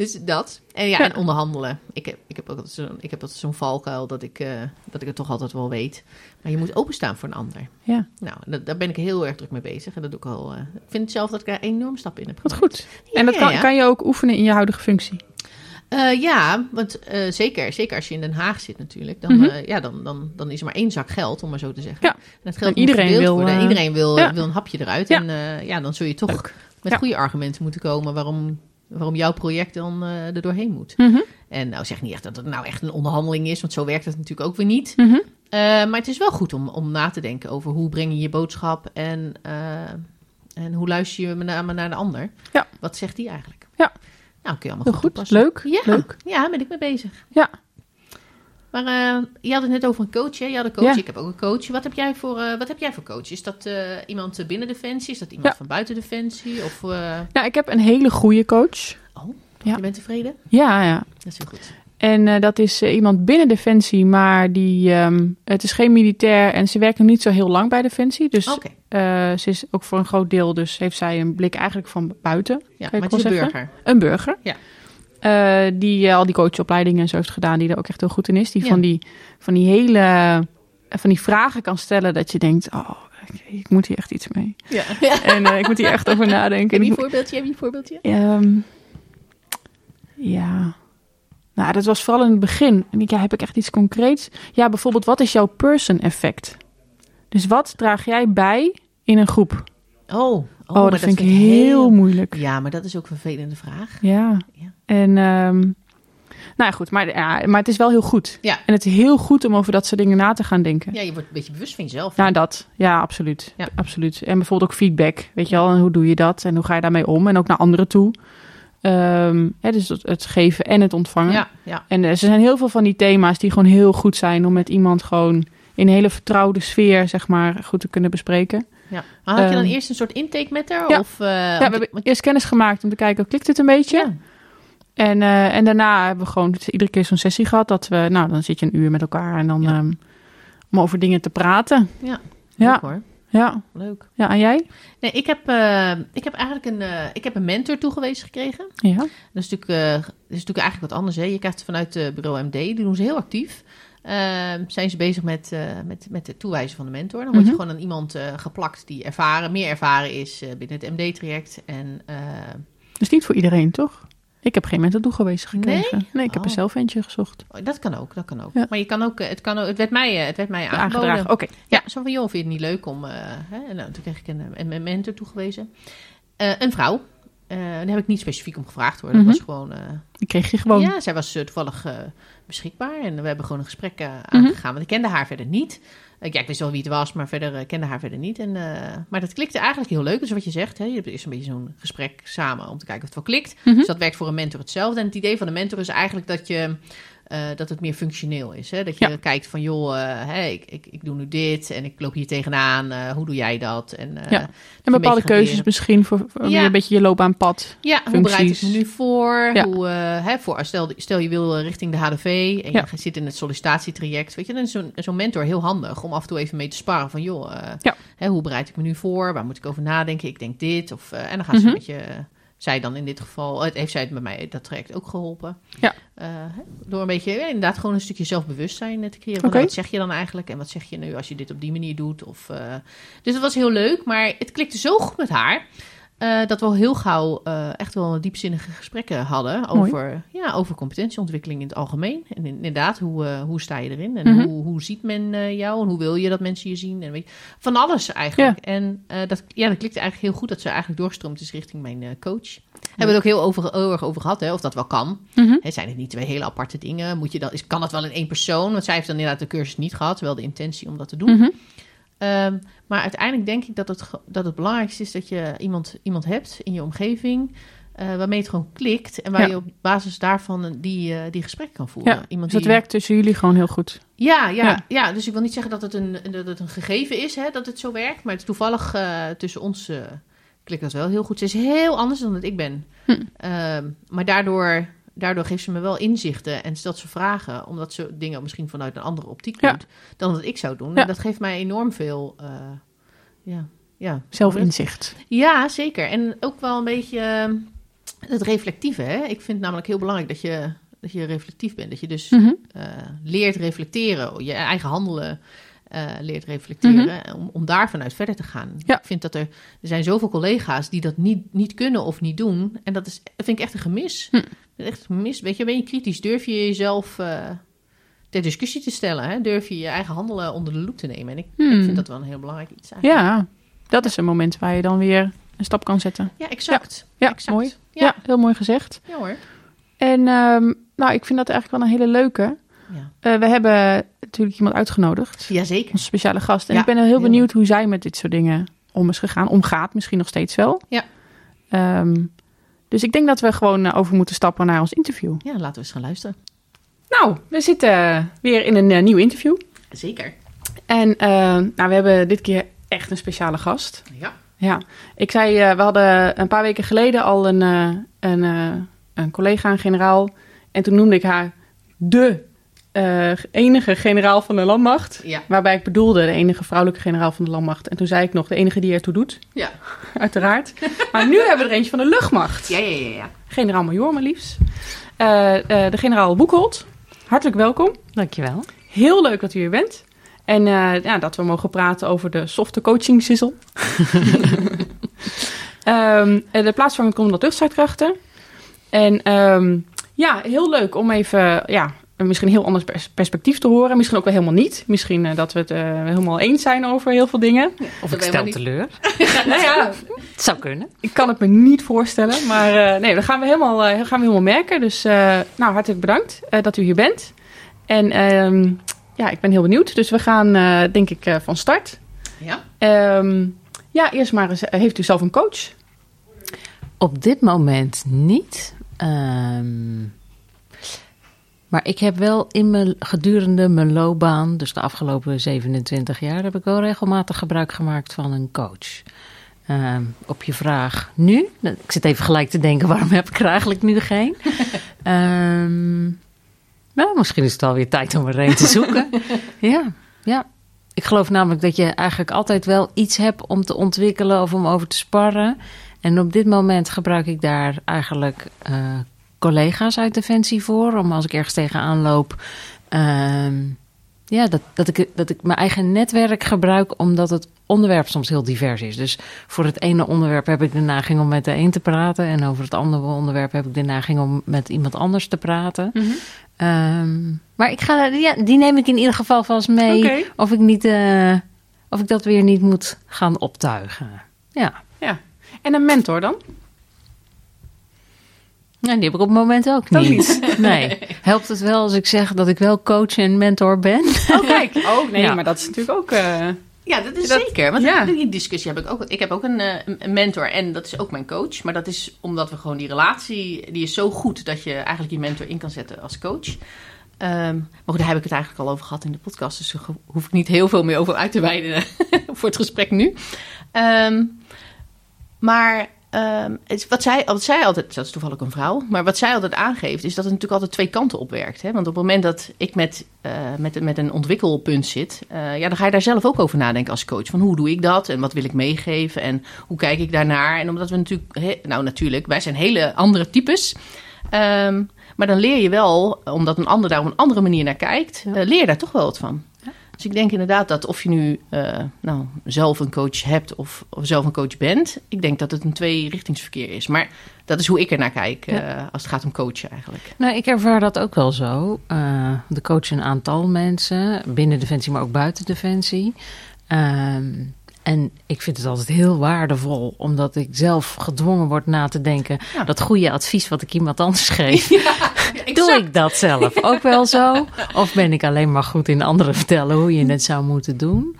Dus dat. En ja, Ja. en onderhandelen. Ik heb, ik heb ook altijd zo'n, ik heb zo'n valkuil dat ik, eh, dat ik het toch altijd wel weet. Maar je moet openstaan voor een ander. Ja, Nou, da- daar ben ik heel erg druk mee bezig. En dat doe ik al. eh, ik vind zelf dat ik daar enorm stap in heb wat goed. En dat kan, ja. kan je ook oefenen in je huidige functie. Eh, ja, want zeker, zeker als je in Den Haag zit natuurlijk, dan, Mhm. ja, dan, dan, dan is er maar één zak geld, om maar zo te zeggen. Ja. En dat geld En iedereen wil, iedereen wil, ja. wil een hapje eruit. Ja. En ja, dan zul je toch Leuk. met goede argumenten moeten komen waarom, waarom jouw project dan eh, er doorheen moet. Mhm. En nou zeg niet echt dat het nou echt een onderhandeling is, want zo werkt het natuurlijk ook weer niet. Mhm. Eh, maar het is wel goed om, om na te denken over hoe breng je je boodschap en, eh, en hoe luister je met name naar de ander. Ja. Wat zegt die eigenlijk? Ja. Nou, kun je allemaal goed goed. toepassen. Leuk. Ja, Leuk. ja, ben ik mee bezig. Ja. Maar eh, je had het net over een coach, hè? Je had een coach, Ja. ik heb ook een coach. Wat heb jij voor, eh, wat heb jij voor coach? Is dat eh, iemand binnen Defensie? Is dat iemand Ja. van buiten Defensie? Of, Nou, ik heb een hele goede coach. oh, Ja. je bent tevreden? Ja, ja. Dat is heel goed. En dat is iemand binnen Defensie, maar die, ehm, het is geen militair en ze werkt nog niet zo heel lang bij Defensie. Dus ze is ook voor een groot deel, dus heeft zij een blik eigenlijk van buiten. ja, maar het is een burger. Een burger. Ja. Eh, die eh, al die coachopleidingen en zo heeft gedaan, die er ook echt heel goed in is. Die Ja. van die, van die hele, eh, van die vragen kan stellen dat je denkt, oh, ik, ik moet hier echt iets mee. Ja. [LAUGHS] En eh, ik moet hier echt over nadenken. Heb En je een voorbeeldje? Heb je een voorbeeldje? Ehm, ja. Nou, dat was vooral in het begin. En ik, ja, heb ik echt iets concreets? Ja, bijvoorbeeld, wat is jouw person effect? Dus wat draag jij bij in een groep? Oh, oh, Oh, dat, vind ik heel moeilijk. Ja, maar dat is ook een vervelende vraag. Ja. Ja. En, ehm, nou ja, goed. Maar, ja, maar het is wel heel goed. Ja. En het is heel goed om over dat soort dingen na te gaan denken. Ja, je wordt een beetje bewust van jezelf. Nou, dat. Ja, absoluut. Ja. absoluut. En bijvoorbeeld ook feedback. Weet je wel, en hoe doe je dat? En hoe ga je daarmee om? En ook naar anderen toe. Ehm, hè, dus het, het geven en het ontvangen. ja, ja. En er zijn heel veel van die thema's die gewoon heel goed zijn om met iemand gewoon in een hele vertrouwde sfeer, zeg maar, goed te kunnen bespreken. Ja. Maar had je dan Ehm, eerst een soort intake met haar? ja. Of, eh, ja, we hebben eerst kennis gemaakt om te kijken, klikt het een beetje? ja. En, eh, en daarna hebben we gewoon iedere keer zo'n sessie gehad dat we, nou, dan zit je een uur met elkaar en dan ehm, om over dingen te praten. Ja. Ja. Leuk hoor. Ja, Leuk. ja, en jij? Nee, ik heb, eh, ik heb eigenlijk een, ik heb een mentor toegewezen gekregen. Ja. Dat is natuurlijk, dat is natuurlijk eigenlijk wat anders. Hè? Je krijgt het vanuit het bureau MD, die doen ze heel actief. Ehm, zijn ze bezig met, eh, met, met het toewijzen van de mentor. Dan word je Mhm. gewoon aan iemand eh, geplakt die ervaren, meer ervaren is eh, binnen het MD-traject. En eh, Dus niet voor iedereen, toch? Ik heb geen mentor toegewezen gekregen. Nee, ik heb er Oh. zelf eentje gezocht. oh, dat kan ook, dat kan ook. Ja. Maar je kan ook, het, kan ook het, werd mij, het werd mij aangeboden. Oké. Ja, zo van, joh, vind je het niet leuk om... eh, hè? Nou, toen kreeg ik een, een, mentor toegewezen. Een vrouw. Eh, daar heb ik niet specifiek om gevraagd hoor. Dat Mhm. was gewoon... eh, Die kreeg je gewoon. Ja, zij was eh, toevallig eh, beschikbaar. En we hebben gewoon een gesprek Mhm. eh, aangegaan. Want ik kende haar verder niet. Eh, ja, ik wist wel wie het was, maar verder eh, kende haar verder niet. En, eh, maar dat klikte eigenlijk heel leuk. Dus wat je zegt, hè, je hebt eerst een beetje zo'n gesprek samen om te kijken of het wel klikt. Mhm. Dus dat werkt voor een mentor hetzelfde. En het idee van de mentor is eigenlijk dat je... eh, dat het meer functioneel is. Hè? Dat je Ja. kijkt van, joh, eh, ik, ik, ik doe nu dit en ik loop hier tegenaan. eh, hoe doe jij dat? En, Ja. dat je En een bepaalde beetje gaat keuzes leren. misschien voor, voor Ja. een beetje je loopbaanpad. Ja, hoe bereid ik me nu voor? Ja. Hoe, hè, voor stel, stel je wil richting de HDV en je zit in het sollicitatietraject. Weet je, dan is zo'n mentor heel handig om af en toe even mee te sparren van... joh, hè, hoe bereid ik me nu voor? Waar moet ik over nadenken? Ik denk dit. Of, en dan gaan ze Mhm. met je zij dan in dit geval, het heeft zij het bij mij dat traject ook geholpen. Ja. Eh, door een beetje, ja, inderdaad, gewoon een stukje zelfbewustzijn te creëren. Oké. Wat zeg je dan eigenlijk en wat zeg je nu als je dit op die manier doet? Of, eh, dus dat was heel leuk, maar het klikte zo goed met haar. Eh, dat we al heel gauw eh, echt wel diepzinnige gesprekken hadden Mooi. over, ja, over competentieontwikkeling in het algemeen. En in- inderdaad, hoe, eh, hoe sta je erin? En Mhm. hoe, hoe ziet men jou? En hoe wil je dat mensen je zien? En weet je, van alles eigenlijk. En dat, ja, dat klikte eigenlijk heel goed dat ze eigenlijk doorgestroomd is richting mijn coach. Hebben we het ook heel, over, heel erg over gehad, hè, of dat wel kan. Hè, zijn het niet twee hele aparte dingen? Moet je dat, is, kan dat wel in één persoon? Want zij heeft dan inderdaad de cursus niet gehad, wel de intentie om dat te doen. Mhm. Ehm, maar uiteindelijk denk ik dat het, dat het belangrijkste is dat je iemand, iemand hebt in je omgeving. eh, waarmee het gewoon klikt. En waar Ja. je op basis daarvan die, eh, die gesprekken kan voeren. Ja, iemand Dus dat die, werkt tussen jullie gewoon heel goed. ja, ja, Ja. ja. dus ik wil niet zeggen dat het een, dat het een gegeven is, hè, dat het zo werkt. Maar het is toevallig eh, tussen ons klikt dat wel heel goed. Ze is heel anders dan dat ik ben. Hm. Ehm, maar daardoor, daardoor geeft ze me wel inzichten en stelt ze vragen. Omdat ze dingen misschien vanuit een andere optiek Ja. doet dan dat ik zou doen. Ja. En dat geeft mij enorm veel... eh, ja, ja, Zelfinzicht. ja, zeker. En ook wel een beetje eh, het reflectieve. Hè? Ik vind het namelijk heel belangrijk dat je, dat je reflectief bent. Dat je dus Mhm. eh, leert reflecteren, je eigen handelen eh, leert reflecteren, om, om daar vanuit verder te gaan. Ja. Ik vind dat er, er zijn zoveel collega's die dat niet, niet kunnen of niet doen. En dat, is, dat vind ik echt een gemis. Hm. Dat is Echt een gemis. Weet je, ben je kritisch? Durf je jezelf eh, ter discussie te stellen? Hè? Durf je je eigen handelen onder de loep te nemen? En ik, ik vind dat wel een heel belangrijk iets eigenlijk. Ja, dat is een moment waar je dan weer een stap kan zetten. Ja, exact. Ja, Exact. mooi. Ja. Ja. heel mooi gezegd. Ja hoor. En ehm, nou, ik vind dat eigenlijk wel een hele leuke. Ja. Eh, we hebben natuurlijk iemand uitgenodigd, Jazeker. onze speciale gast. En Ja, ik ben heel, heel benieuwd hoe zij met dit soort dingen om is gegaan. Omgaat misschien nog steeds wel. Ja. Ehm, dus ik denk dat we gewoon eh, over moeten stappen naar ons interview. Ja, laten we eens gaan luisteren. Nou, we zitten weer in een eh, nieuw interview. Zeker. En nou, we hebben dit keer echt een speciale gast. Ja. Ja, ik zei, we hadden een paar weken geleden al een, een, een collega, een generaal. En toen noemde ik haar de eh, enige generaal van de landmacht. Ja. Waarbij ik bedoelde de enige vrouwelijke generaal van de landmacht. En toen zei ik nog de enige die ertoe doet, Ja. [LAUGHS] uiteraard. maar nu hebben we er eentje van de luchtmacht. Ja, ja, ja, ja. Generaal-majoor maar liefst. Eh, eh, de generaal Boekholt, hartelijk welkom. Dankjewel. Heel leuk dat u hier bent. En eh, ja, dat we mogen praten over de softe coaching sizzle. [LAUGHS] Ehm, eh, de plaatsvervangend commandant luchtvaartkrachten. En ehm, ja, heel leuk om even ja, misschien een heel ander pers- perspectief te horen. Misschien ook wel helemaal niet. Misschien eh, dat we het eh, helemaal eens zijn over heel veel dingen. Of Dat ik stel teleur. [LAUGHS] nou ja, Het zou kunnen. ik kan het me niet voorstellen. Maar eh, nee, dat gaan we helemaal, eh, gaan we helemaal merken. Dus eh, nou, hartelijk bedankt eh, dat u hier bent. En ehm, ja, ik ben heel benieuwd. Dus we gaan eh, denk ik eh, van start. Ja. Ehm, ja, eerst maar eens, heeft u zelf een coach? Op dit moment niet. Ehm, maar ik heb wel in mijn, gedurende mijn loopbaan, dus de afgelopen 27 jaar, heb ik wel regelmatig gebruik gemaakt van een coach. Ehm, op je vraag nu, ik zit even gelijk te denken, waarom heb ik er eigenlijk nu geen? [LAUGHS] Ehm, nou, misschien is het alweer tijd om er een te zoeken. [LAUGHS] ja, ja. Ik geloof namelijk dat je eigenlijk altijd wel iets hebt om te ontwikkelen of om over te sparren. En op dit moment gebruik ik daar eigenlijk eh, collega's uit Defensie voor. Om als ik ergens tegenaan loop. ehm, ja, dat, dat, ik, dat ik mijn eigen netwerk gebruik, omdat het onderwerp soms heel divers is. Dus voor het ene onderwerp heb ik de neiging om met de een te praten. En over het andere onderwerp heb ik de neiging om met iemand anders te praten. Ehm, maar ik ga, ja, die neem ik in ieder geval vast mee. Of ik, niet, eh, of ik dat weer niet moet gaan optuigen. Ja. Ja. En een mentor dan? Nou, die heb ik op het moment ook Ook niet. [LAUGHS] Nee. Helpt het wel als ik zeg dat ik wel coach en mentor ben? Oh, kijk. [LAUGHS] Oh, nee, Ja. maar dat is natuurlijk ook... eh, Ja, dat is Dat- zeker. Want ja. die discussie heb ik ook. Ik heb ook een, eh, een mentor en dat is ook mijn coach. Maar dat is omdat we gewoon die relatie, die is zo goed dat je eigenlijk je mentor in kan zetten als coach. Ehm, maar goed, daar heb ik het eigenlijk al over gehad in de podcast. Dus daar hoef ik niet heel veel meer over uit te wijden [LAUGHS] voor het gesprek nu. Ehm, maar ehm, het- wat, zij, wat zij altijd, dat is toevallig een vrouw, maar wat zij altijd aangeeft, is dat het natuurlijk altijd twee kanten op werkt. Hè? Want op het moment dat ik met, eh, met, met een ontwikkelpunt zit, eh, ja, dan ga je daar zelf ook over nadenken als coach. Van hoe doe ik dat en wat wil ik meegeven en hoe kijk ik daarnaar? En omdat we natuurlijk, he- nou natuurlijk, wij zijn hele andere types. Ehm, maar dan leer je wel, omdat een ander daar op een andere manier naar kijkt, Ja. eh, leer je daar toch wel wat van. Dus ik denk inderdaad dat of je nu eh, nou, zelf een coach hebt of, of zelf een coach bent, ik denk dat het een tweerichtingsverkeer is. Maar dat is hoe ik er naar kijk eh, als het gaat om coachen eigenlijk. Nou, ik ervaar dat ook wel zo. Eh, de coach een aantal mensen, binnen Defensie, maar ook buiten Defensie. Ehm, en ik vind het altijd heel waardevol, omdat ik zelf gedwongen word na te denken. Ja. Dat goede advies wat ik iemand anders geef, [LAUGHS] doe [LAUGHS] exact. ik dat zelf ook wel zo? Of ben ik alleen maar goed in anderen vertellen hoe je het zou moeten doen?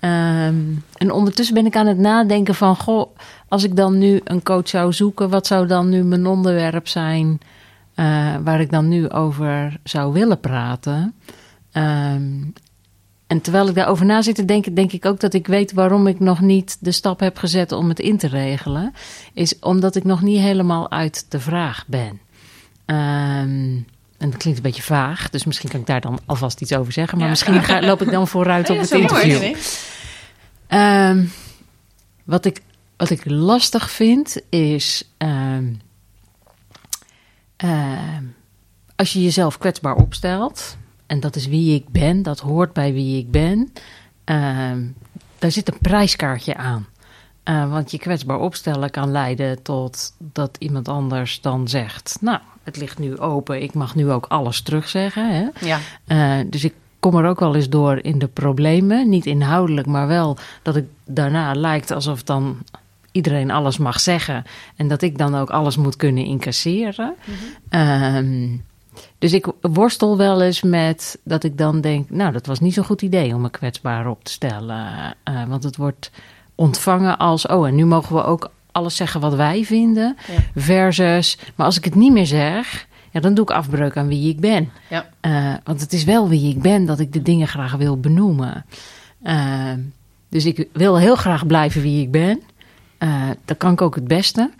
Ehm, en ondertussen ben ik aan het nadenken van, goh, als ik dan nu een coach zou zoeken, wat zou dan nu mijn onderwerp zijn eh, waar ik dan nu over zou willen praten? Ehm, en terwijl ik daarover na zit te denken, denk ik ook dat ik weet waarom ik nog niet de stap heb gezet om het in te regelen. Is omdat ik nog niet helemaal uit de vraag ben. Ehm, en dat klinkt een beetje vaag, dus misschien kan ik daar dan alvast iets over zeggen. Maar Ja. misschien ga, loop ik dan vooruit op Ja, het interview. Ehm, wat, ik, wat ik lastig vind is. ehm, als je jezelf kwetsbaar opstelt. En dat is wie ik ben, dat hoort bij wie ik ben. daar zit een prijskaartje aan. Eh, want je kwetsbaar opstellen kan leiden tot dat iemand anders dan zegt: Nou, het ligt nu open, ik mag nu ook alles terugzeggen. Hè? Ja, Eh, dus ik kom er ook wel eens door in de problemen. Niet inhoudelijk, maar wel dat het daarna lijkt alsof dan iedereen alles mag zeggen. En dat ik dan ook alles moet kunnen incasseren. Ehm, dus ik worstel wel eens met dat ik dan denk... nou, dat was niet zo'n goed idee om me kwetsbaar op te stellen. Eh, want het wordt ontvangen als... oh, en nu mogen we ook alles zeggen wat wij vinden. Ja. Versus, maar als ik het niet meer zeg... Ja, dan doe ik afbreuk aan wie ik ben. ja. Eh, want het is wel wie ik ben dat ik de dingen graag wil benoemen. Eh, dus ik wil heel graag blijven wie ik ben. Eh dat kan ik ook het beste.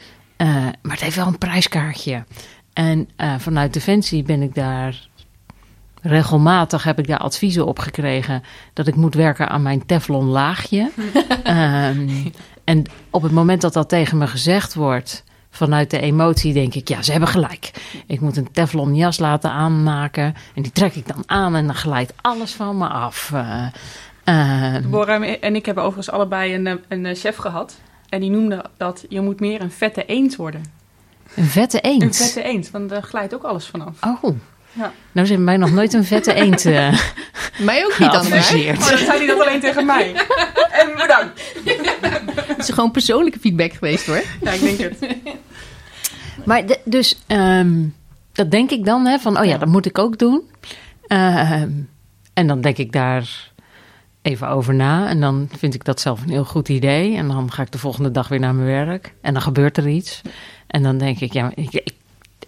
Maar het heeft wel een prijskaartje. En vanuit Defensie ben ik daar regelmatig heb ik daar adviezen op gekregen dat ik moet werken aan mijn Teflon laagje. [LAUGHS] Ehm, en op het moment dat dat tegen me gezegd wordt, vanuit de emotie denk ik, ja, ze hebben gelijk. Ik moet een Teflon jas laten aanmaken en die trek ik dan aan en dan glijdt alles van me af. Bora en ik hebben overigens allebei een, eh, een chef gehad. En die noemde dat je moet meer een vette eend worden. een vette eend. Een vette eend, want daar glijdt ook alles vanaf. Oh, Ja. nou ze hebben mij nog nooit een vette eend eh [LAUGHS] Mij ook niet dan maar. dat zei hij dat alleen tegen mij. [LAUGHS] En bedankt. Het is gewoon persoonlijke feedback geweest hoor. Ja, ik denk het. [LAUGHS] Maar de- dus ehm, dat denk ik dan, hè, van oh ja, dat moet ik ook doen. Ehm, en dan denk ik daar even over na. En dan vind ik dat zelf een heel goed idee. En dan ga ik de volgende dag weer naar mijn werk. En dan gebeurt er iets. En dan denk ik, ja, ik, ik,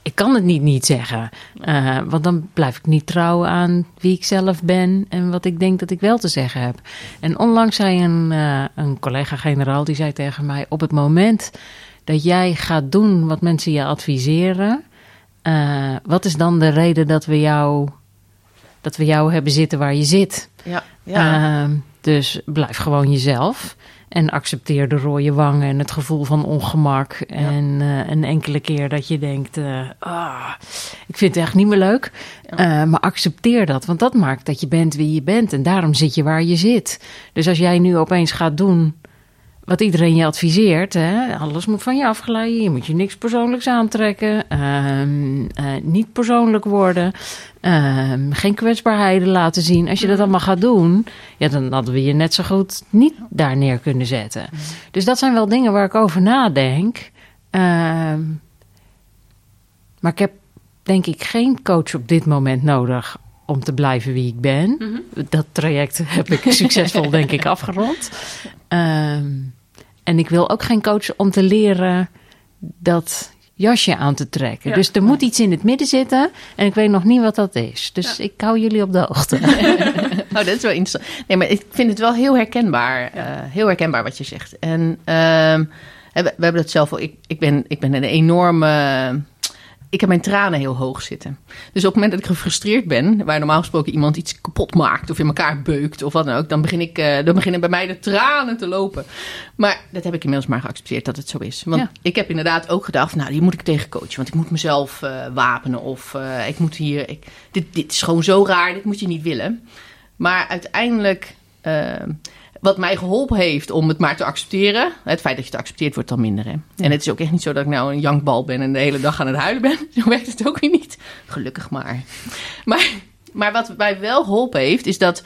ik kan het niet niet zeggen. Eh, want dan blijf ik niet trouw aan wie ik zelf ben en wat ik denk dat ik wel te zeggen heb. En onlangs zei een, eh, een collega-generaal, die zei tegen mij... op het moment dat jij gaat doen wat mensen je adviseren... eh, wat is dan de reden dat we jou, dat we jou hebben zitten waar je zit? Ja, ja. Dus blijf gewoon jezelf. En accepteer de rode wangen en het gevoel van ongemak. En eh, een enkele keer dat je denkt: eh, ah, ik vind het echt niet meer leuk. Ja. Eh, maar accepteer dat, want dat maakt dat je bent wie je bent. En daarom zit je waar je zit. Dus als jij nu opeens gaat doen wat iedereen je adviseert, hè, alles moet van je afglijden. Je moet je niks persoonlijks aantrekken. ehm, eh, niet persoonlijk worden. ehm, geen kwetsbaarheden laten zien. Als je dat allemaal gaat doen, ja, dan hadden we je net zo goed niet daar neer kunnen zetten. Dus dat zijn wel dingen waar ik over nadenk. Ehm, maar ik heb denk ik geen coach op dit moment nodig om te blijven wie ik ben. Dat traject heb ik succesvol denk ik [LAUGHS] afgerond. Ehm, en ik wil ook geen coach om te leren dat jasje aan te trekken. Ja. Dus er moet iets in het midden zitten en ik weet nog niet wat dat is. Dus ik hou jullie op de hoogte. [LAUGHS] Oh, dat is wel interessant. Nee, maar ik vind het wel heel herkenbaar. eh, heel herkenbaar wat je zegt. En ehm, we hebben dat zelf al. Ik, ik, ben, ik ben een enorme. Ik heb mijn tranen heel hoog zitten. Dus op het moment dat ik gefrustreerd ben, waar normaal gesproken iemand iets kapot maakt of in elkaar beukt of wat dan ook, dan, begin ik, eh, dan beginnen bij mij de tranen te lopen. Maar dat heb ik inmiddels maar geaccepteerd dat het zo is. Want Ja. ik heb inderdaad ook gedacht, nou, die moet ik tegen coachen, want ik moet mezelf eh, wapenen of eh, ik moet hier. Ik, dit, dit is gewoon zo raar, dit moet je niet willen. Maar uiteindelijk, wat mij geholpen heeft om het maar te accepteren. Het feit dat je het accepteert wordt dan minder. Hè? En het is ook echt niet zo dat ik nou een jankbal ben en de hele dag aan het huilen ben. [LAUGHS] Zo werkt het ook weer niet. Gelukkig maar. Maar, maar wat mij wel geholpen heeft, is dat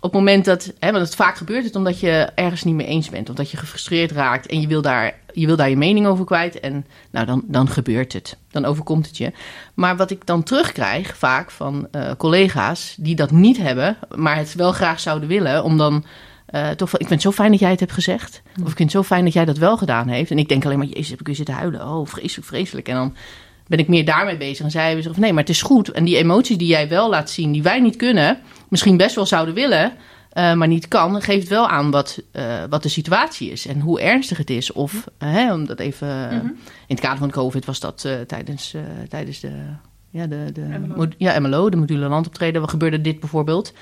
op het moment dat. Hè, want het vaak gebeurt het omdat je ergens niet mee eens bent. Omdat je gefrustreerd raakt en je wil daar je, wil daar je mening over kwijt. En nou, dan, dan gebeurt het. Dan overkomt het je. Maar wat ik dan terugkrijg vaak van eh, collega's die dat niet hebben, maar het wel graag zouden willen, om dan. Eh, toch, ik vind het zo fijn dat jij het hebt gezegd. Of ik vind het zo fijn dat jij dat wel gedaan heeft. En ik denk alleen maar, jezus, heb ik weer zitten huilen. Oh, vreselijk, vreselijk. En dan ben ik meer daarmee bezig. En zij hebben gezegd, nee, maar het is goed. En die emoties die jij wel laat zien, die wij niet kunnen, misschien best wel zouden willen, eh, maar niet kan, geeft wel aan wat, eh, wat de situatie is en hoe ernstig het is. Of, hè, om dat even, in het kader van COVID was dat tijdens, tijdens de, ja, de, de MLO. ja, MLO, de module landoptreden, wat gebeurde dit bijvoorbeeld.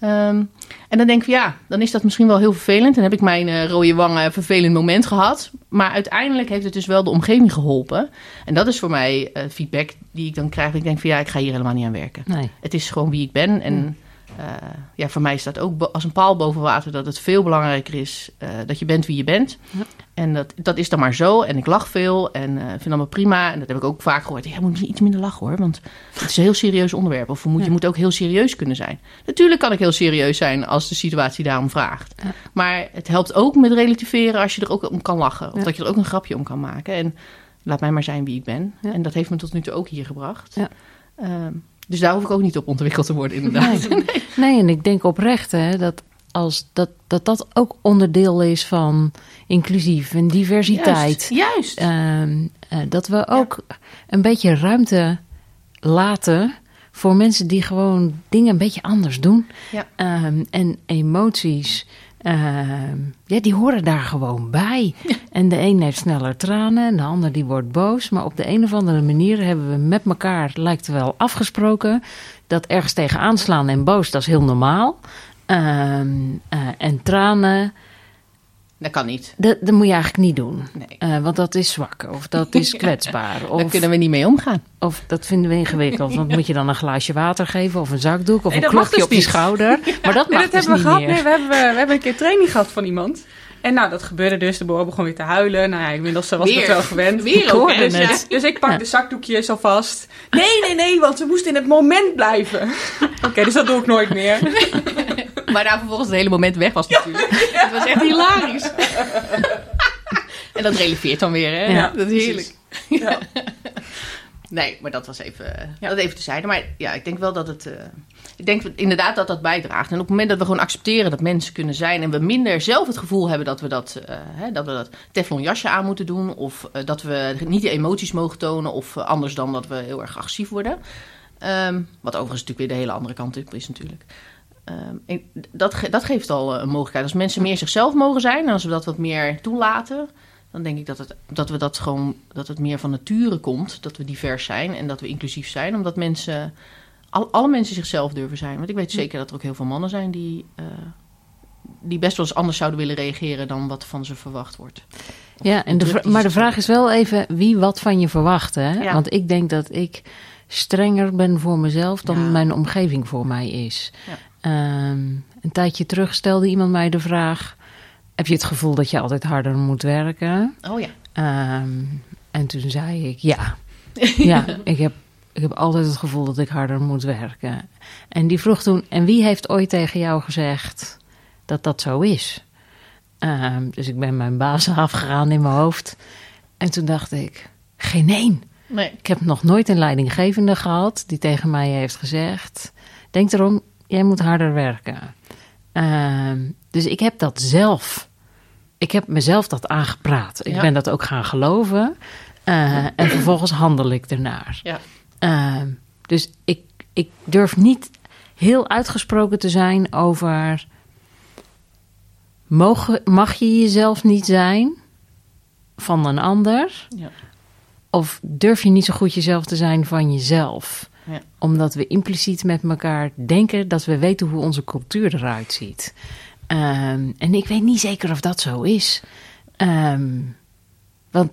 Ehm, en dan denk ik, ja, dan is dat misschien wel heel vervelend. Dan heb ik mijn eh, rode wangen vervelend moment gehad. Maar uiteindelijk heeft het dus wel de omgeving geholpen. En dat is voor mij eh, feedback die ik dan krijg. Ik denk van ja, ik ga hier helemaal niet aan werken. Nee. Het is gewoon wie ik ben. En eh, ja, voor mij staat ook als een paal boven water dat het veel belangrijker is eh, dat je bent wie je bent. Ja. En dat, dat is dan maar zo. En ik lach veel en eh, vind allemaal prima. En dat heb ik ook vaak gehoord. Ja, je moet iets minder lachen hoor, want het is een heel serieus onderwerp. Of je moet, je moet ook heel serieus kunnen zijn. Natuurlijk kan ik heel serieus zijn als de situatie daarom vraagt. Ja. Maar het helpt ook met relativeren als je er ook om kan lachen. Of dat je er ook een grapje om kan maken. En laat mij maar zijn wie ik ben. En dat heeft me tot nu toe ook hier gebracht. Ja. Dus daar hoef ik ook niet op ontwikkeld te worden, inderdaad. [LAUGHS] Nee. Nee, en ik denk oprecht hè, dat, als dat, dat dat ook onderdeel is van inclusief en diversiteit. Juist. juist. Ehm, eh, dat we ook een beetje ruimte laten voor mensen die gewoon dingen een beetje anders doen. Ja. Ehm, en emoties, ehm, ja, die horen daar gewoon bij. En de een heeft sneller tranen en de ander die wordt boos. Maar op de een of andere manier hebben we met elkaar, lijkt wel, afgesproken... dat ergens tegen aanslaan en boos, dat is heel normaal. Ehm, eh, en tranen, Dat kan niet. dat, dat moet je eigenlijk niet doen. Nee. Eh, want dat is zwak of dat is [LAUGHS] kwetsbaar. Daar Of, kunnen we niet mee omgaan. of dat vinden we ingewikkeld. [LAUGHS] Want moet je dan een glaasje water geven of een zakdoek of Nee, een dat klopje dus op je schouder. [LAUGHS] Maar dat Nee, dat dus hebben we niet gehad. meer. Nee, we hebben, we hebben een keer training gehad van iemand. En nou, dat gebeurde dus. De boer begon weer te huilen. Nou ja, inmiddels was ik het wel gewend. Weer ook. Dus Dus, dus ik pak Ja. de zakdoekjes alvast. Nee, nee, nee, want ze moest in het moment blijven. Oké, dus dat doe ik nooit meer. [LAUGHS] Maar daar vervolgens het hele moment weg was natuurlijk. [LAUGHS] Het was echt hilarisch. [LAUGHS] en dat releveert dan weer, hè? Ja, dat is heerlijk. Ja. Nee, maar dat was even, dat even tezijde. Maar ja, ik denk wel dat het... eh, ik denk inderdaad dat dat bijdraagt. En op het moment dat we gewoon accepteren dat mensen kunnen zijn... en we minder zelf het gevoel hebben dat we dat, eh, hè, dat, we dat teflon jasje aan moeten doen... of eh, dat we niet de emoties mogen tonen... of anders dan dat we heel erg agressief worden. Ehm, wat overigens natuurlijk weer de hele andere kant op is natuurlijk. Ehm, dat, ge- dat geeft al eh, een mogelijkheid. Als mensen meer zichzelf mogen zijn... en als we dat wat meer toelaten... dan denk ik dat het, dat we dat gewoon... dat het meer van nature komt. Dat we divers zijn en dat we inclusief zijn. Omdat mensen... Al, alle mensen zichzelf durven zijn. Want ik weet zeker dat er ook heel veel mannen zijn... die, eh, die best wel eens anders zouden willen reageren... dan wat van ze verwacht wordt. Of Ja, en de, maar de vraag is wel even wie wat van je verwacht. Hè? Ja. Want ik denk dat ik strenger ben voor mezelf dan Ja. mijn omgeving voor mij is. Ja. Ehm, een tijdje terug stelde iemand mij de vraag: Heb je het gevoel dat je altijd harder moet werken? Oh ja. Ehm, en toen zei ik ja. [LAUGHS] Ja, ik heb, ik heb altijd het gevoel dat ik harder moet werken. En die vroeg toen: En wie heeft ooit tegen jou gezegd dat dat zo is? Ehm, dus ik ben mijn baas [LAUGHS] afgegaan in mijn hoofd. En toen dacht ik: Geen één. Nee. Ik heb nog nooit een leidinggevende gehad die tegen mij heeft gezegd: Denk erom, jij moet harder werken. Ehm, dus ik heb dat zelf. Ik heb mezelf dat aangepraat. Ik Ja. ben dat ook gaan geloven. Eh, en vervolgens handel ik ernaar. Ja. Ehm, dus ik, ik durf niet heel uitgesproken te zijn over. Mogen, mag je jezelf niet zijn? van een ander? Ja. Of durf je niet zo goed jezelf te zijn van jezelf? Ja. Omdat we impliciet met elkaar denken dat we weten hoe onze cultuur eruit ziet. Ehm, en ik weet niet zeker of dat zo is. Ehm, want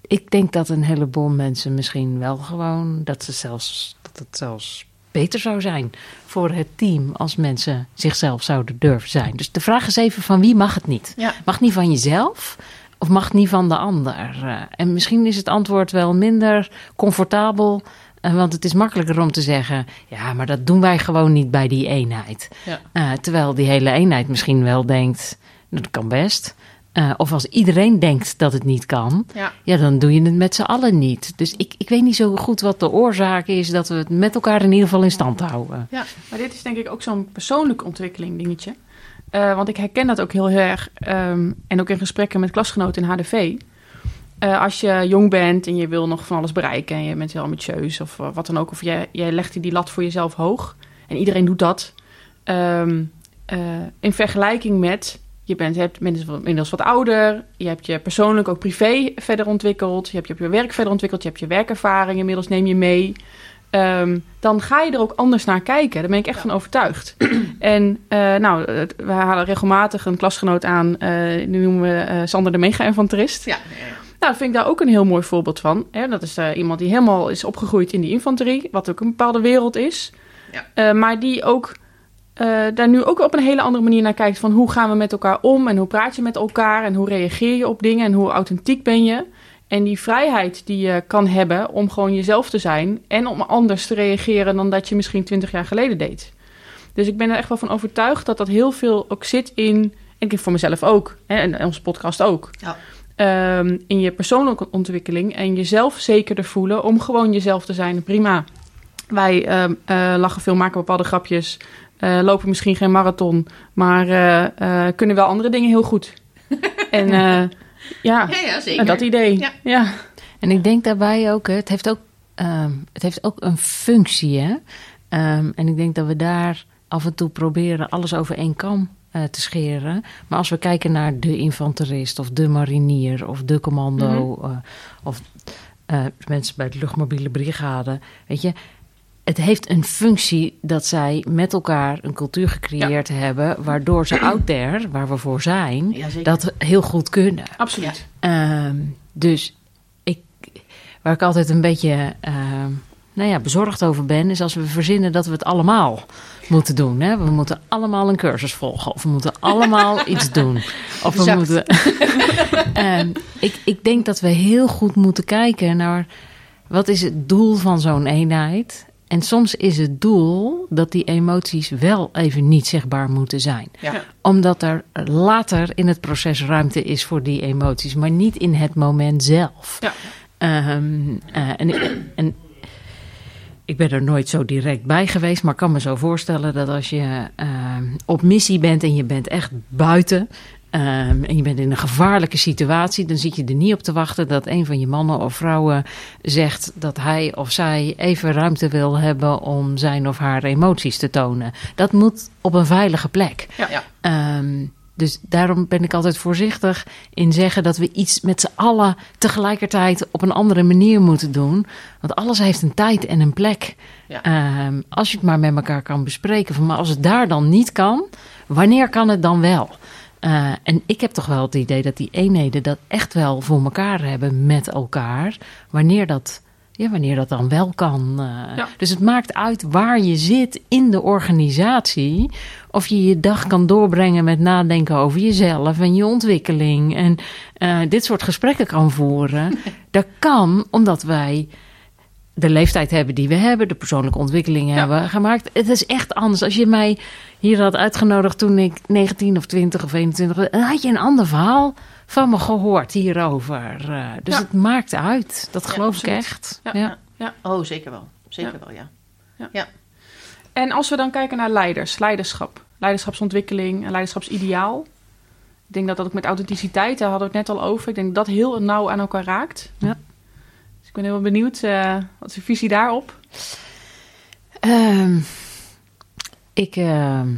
ik denk dat een heleboel mensen misschien wel gewoon dat ze zelfs dat het zelfs beter zou zijn voor het team als mensen zichzelf zouden durven zijn. Dus de vraag is even van wie mag het niet? Ja. Mag niet van jezelf of mag het niet van de ander? Eh, en misschien is het antwoord wel minder comfortabel. Eh, want het is makkelijker om te zeggen: ja, maar dat doen wij gewoon niet bij die eenheid. Ja. Eh, terwijl die hele eenheid misschien wel denkt: dat kan best. Eh, of als iedereen denkt dat het niet kan, Ja. ja, dan doe je het met z'n allen niet. Dus ik, ik weet niet zo goed wat de oorzaak is dat we het met elkaar in ieder geval in stand houden. Ja, maar dit is denk ik ook zo'n persoonlijke ontwikkeling dingetje. Want ik herken dat ook heel erg. ehm, en ook in gesprekken met klasgenoten in HDV. Eh, als je jong bent en je wil nog van alles bereiken... en je bent heel ambitieus of eh, wat dan ook... of jij, jij legt die lat voor jezelf hoog... en iedereen doet dat... ehm, eh, in vergelijking met... je bent, hebt inmiddels, wat ouder... je hebt je persoonlijk ook privé verder ontwikkeld... je hebt je op je werk verder ontwikkeld... je hebt je werkervaring inmiddels neem je mee... Ehm, dan ga je er ook anders naar kijken. Daar ben ik echt van overtuigd. [CLEARS THROAT] en nou, we halen regelmatig een klasgenoot aan. eh nu noemen we eh, Sander de mega-infanterist. Ja. Nou, dat vind ik daar ook een heel mooi voorbeeld van. Hè? Dat is eh, iemand die helemaal is opgegroeid in die infanterie. Wat ook een bepaalde wereld is. Ja. Eh, maar die ook eh, daar nu ook op een hele andere manier naar kijkt. Van hoe gaan we met elkaar om? En hoe praat je met elkaar? En hoe reageer je op dingen? En hoe authentiek ben je? En die vrijheid die je kan hebben om gewoon jezelf te zijn. En om anders te reageren dan dat je misschien twintig jaar geleden deed. Dus ik ben er echt wel van overtuigd dat dat heel veel ook zit in. En ik voor mezelf ook. Hè, en en onze podcast ook. Ja. Ehm, in je persoonlijke ontwikkeling. En jezelf zekerder voelen om gewoon jezelf te zijn. Prima. Wij ehm, eh, lachen veel, maken bepaalde grapjes. eh, lopen misschien geen marathon. Maar eh, eh, kunnen wel andere dingen heel goed. [LAUGHS] en eh, ja, Ja, ja, zeker. en dat idee. Ja. ja. En ik denk daarbij ook, hè, het heeft ook, ehm, het heeft ook een functie. Hè? Ehm, en ik denk dat we daar af en toe proberen alles over één kam eh, te scheren. Maar als we kijken naar de infanterist of de marinier of de commando eh, of eh, mensen bij de luchtmobiele brigade, weet je. Het heeft een functie dat zij met elkaar een cultuur gecreëerd hebben, waardoor ze out there, waar we voor zijn, Ja, dat heel goed kunnen. Absoluut. Ehm, dus ik, waar ik altijd een beetje ehm, nou ja, bezorgd over ben, is als we verzinnen dat we het allemaal moeten doen. Hè? We moeten allemaal een cursus volgen, of we moeten allemaal [LAUGHS] iets doen. Of we moeten. [LAUGHS] Ehm, ik, ik denk dat we heel goed moeten kijken naar wat is het doel van zo'n eenheid. En soms is het doel dat die emoties wel even niet zichtbaar moeten zijn Ja. omdat er later in het proces ruimte is voor die emoties, maar niet in het moment zelf. Ja. Ehm, eh, en, ik- en ik ben er nooit zo direct bij geweest, maar ik kan me zo voorstellen dat als je ehm, op missie bent en je bent echt buiten. ehm, en je bent in een gevaarlijke situatie, dan zit je er niet op te wachten dat een van je mannen of vrouwen zegt dat hij of zij even ruimte wil hebben om zijn of haar emoties te tonen. Dat moet op een veilige plek. Ja. ja. Ehm, dus daarom ben ik altijd voorzichtig in zeggen dat we iets met z'n allen tegelijkertijd op een andere manier moeten doen. Want alles heeft een tijd en een plek. Ja. Ehm, als je het maar met elkaar kan bespreken. Van, maar als het daar dan niet kan, wanneer kan het dan wel? Eh, en ik heb toch wel het idee dat die eenheden dat echt wel voor elkaar hebben met elkaar. Wanneer dat, ja, wanneer dat dan wel kan. eh. Ja. Dus het maakt uit waar je zit in de organisatie. Of je je dag kan doorbrengen met nadenken over jezelf en je ontwikkeling. En eh, dit soort gesprekken kan voeren. [LAUGHS] dat kan omdat wij de leeftijd hebben die we hebben, de persoonlijke ontwikkeling Ja. hebben gemaakt. Het is echt anders. Als je mij hier had uitgenodigd toen ik 19 of 20 of 21 was, dan had je een ander verhaal van me gehoord hierover. Eh, dus Ja. het maakt uit. Dat geloof ik echt. Ja, Ja. ja. ja. Oh, zeker wel. Zeker Ja. wel, ja. En als we dan kijken naar leiders, leiderschap, leiderschapsontwikkeling en leiderschapsideaal. Ik denk dat dat ook met authenticiteit, daar hadden we het net al over. Ik denk dat dat heel nauw aan elkaar raakt. Ja. Dus ik ben heel benieuwd, eh, wat is de visie daarop? Ehm, ik, ehm,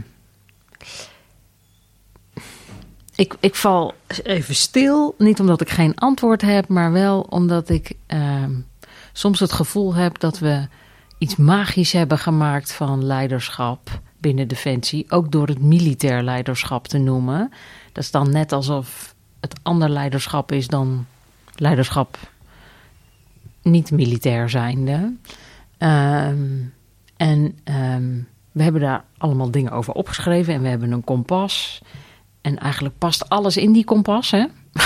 ik, ik val even stil. Niet omdat ik geen antwoord heb, maar wel omdat ik ehm, soms het gevoel heb dat we iets magisch hebben gemaakt van leiderschap binnen Defensie. Ook door het militair leiderschap te noemen. Dat is dan net alsof het ander leiderschap is dan leiderschap niet militair zijnde. Ehm, en ehm, we hebben daar allemaal dingen over opgeschreven en we hebben een kompas. En eigenlijk past alles in die kompas, hè? [LAUGHS]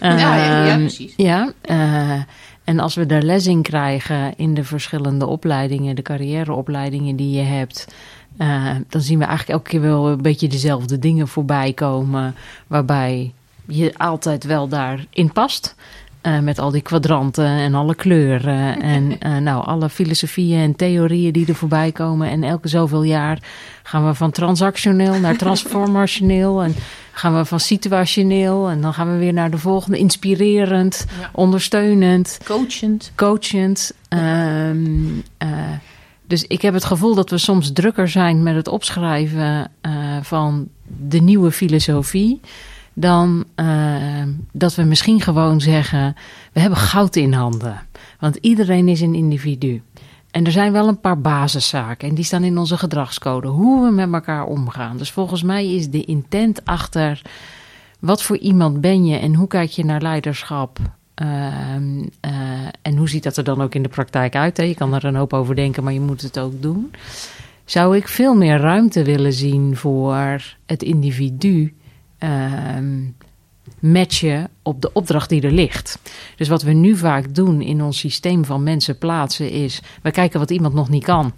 Ja, ja, ja, Ehm, precies. Ja, eh, en als we daar les in krijgen in de verschillende opleidingen, de carrièreopleidingen die je hebt, eh, dan zien we eigenlijk elke keer wel een beetje dezelfde dingen voorbij komen, waarbij je altijd wel daarin past. Eh, met al die kwadranten en alle kleuren [LAUGHS] en nou, alle filosofieën en theorieën die er voorbij komen. En elke zoveel jaar gaan we van transactioneel naar transformationeel en gaan we van situationeel en dan gaan we weer naar de volgende inspirerend, Ja. ondersteunend, Coachend. coachend. Ehm, eh, dus ik heb het gevoel dat we soms drukker zijn met het opschrijven eh, van de nieuwe filosofie. Dan eh, dat we misschien gewoon zeggen: we hebben goud in handen. Want iedereen is een individu. En er zijn wel een paar basiszaken en die staan in onze gedragscode. Hoe we met elkaar omgaan. Dus volgens mij is de intent achter wat voor iemand ben je en hoe kijk je naar leiderschap. Ehm, eh, en hoe ziet dat er dan ook in de praktijk uit? Je kan er een hoop over denken, maar je moet het ook doen. Zou ik veel meer ruimte willen zien voor het individu ehm, matchen op de opdracht die er ligt. Dus wat we nu vaak doen in ons systeem van mensen plaatsen is... we kijken wat iemand nog niet kan...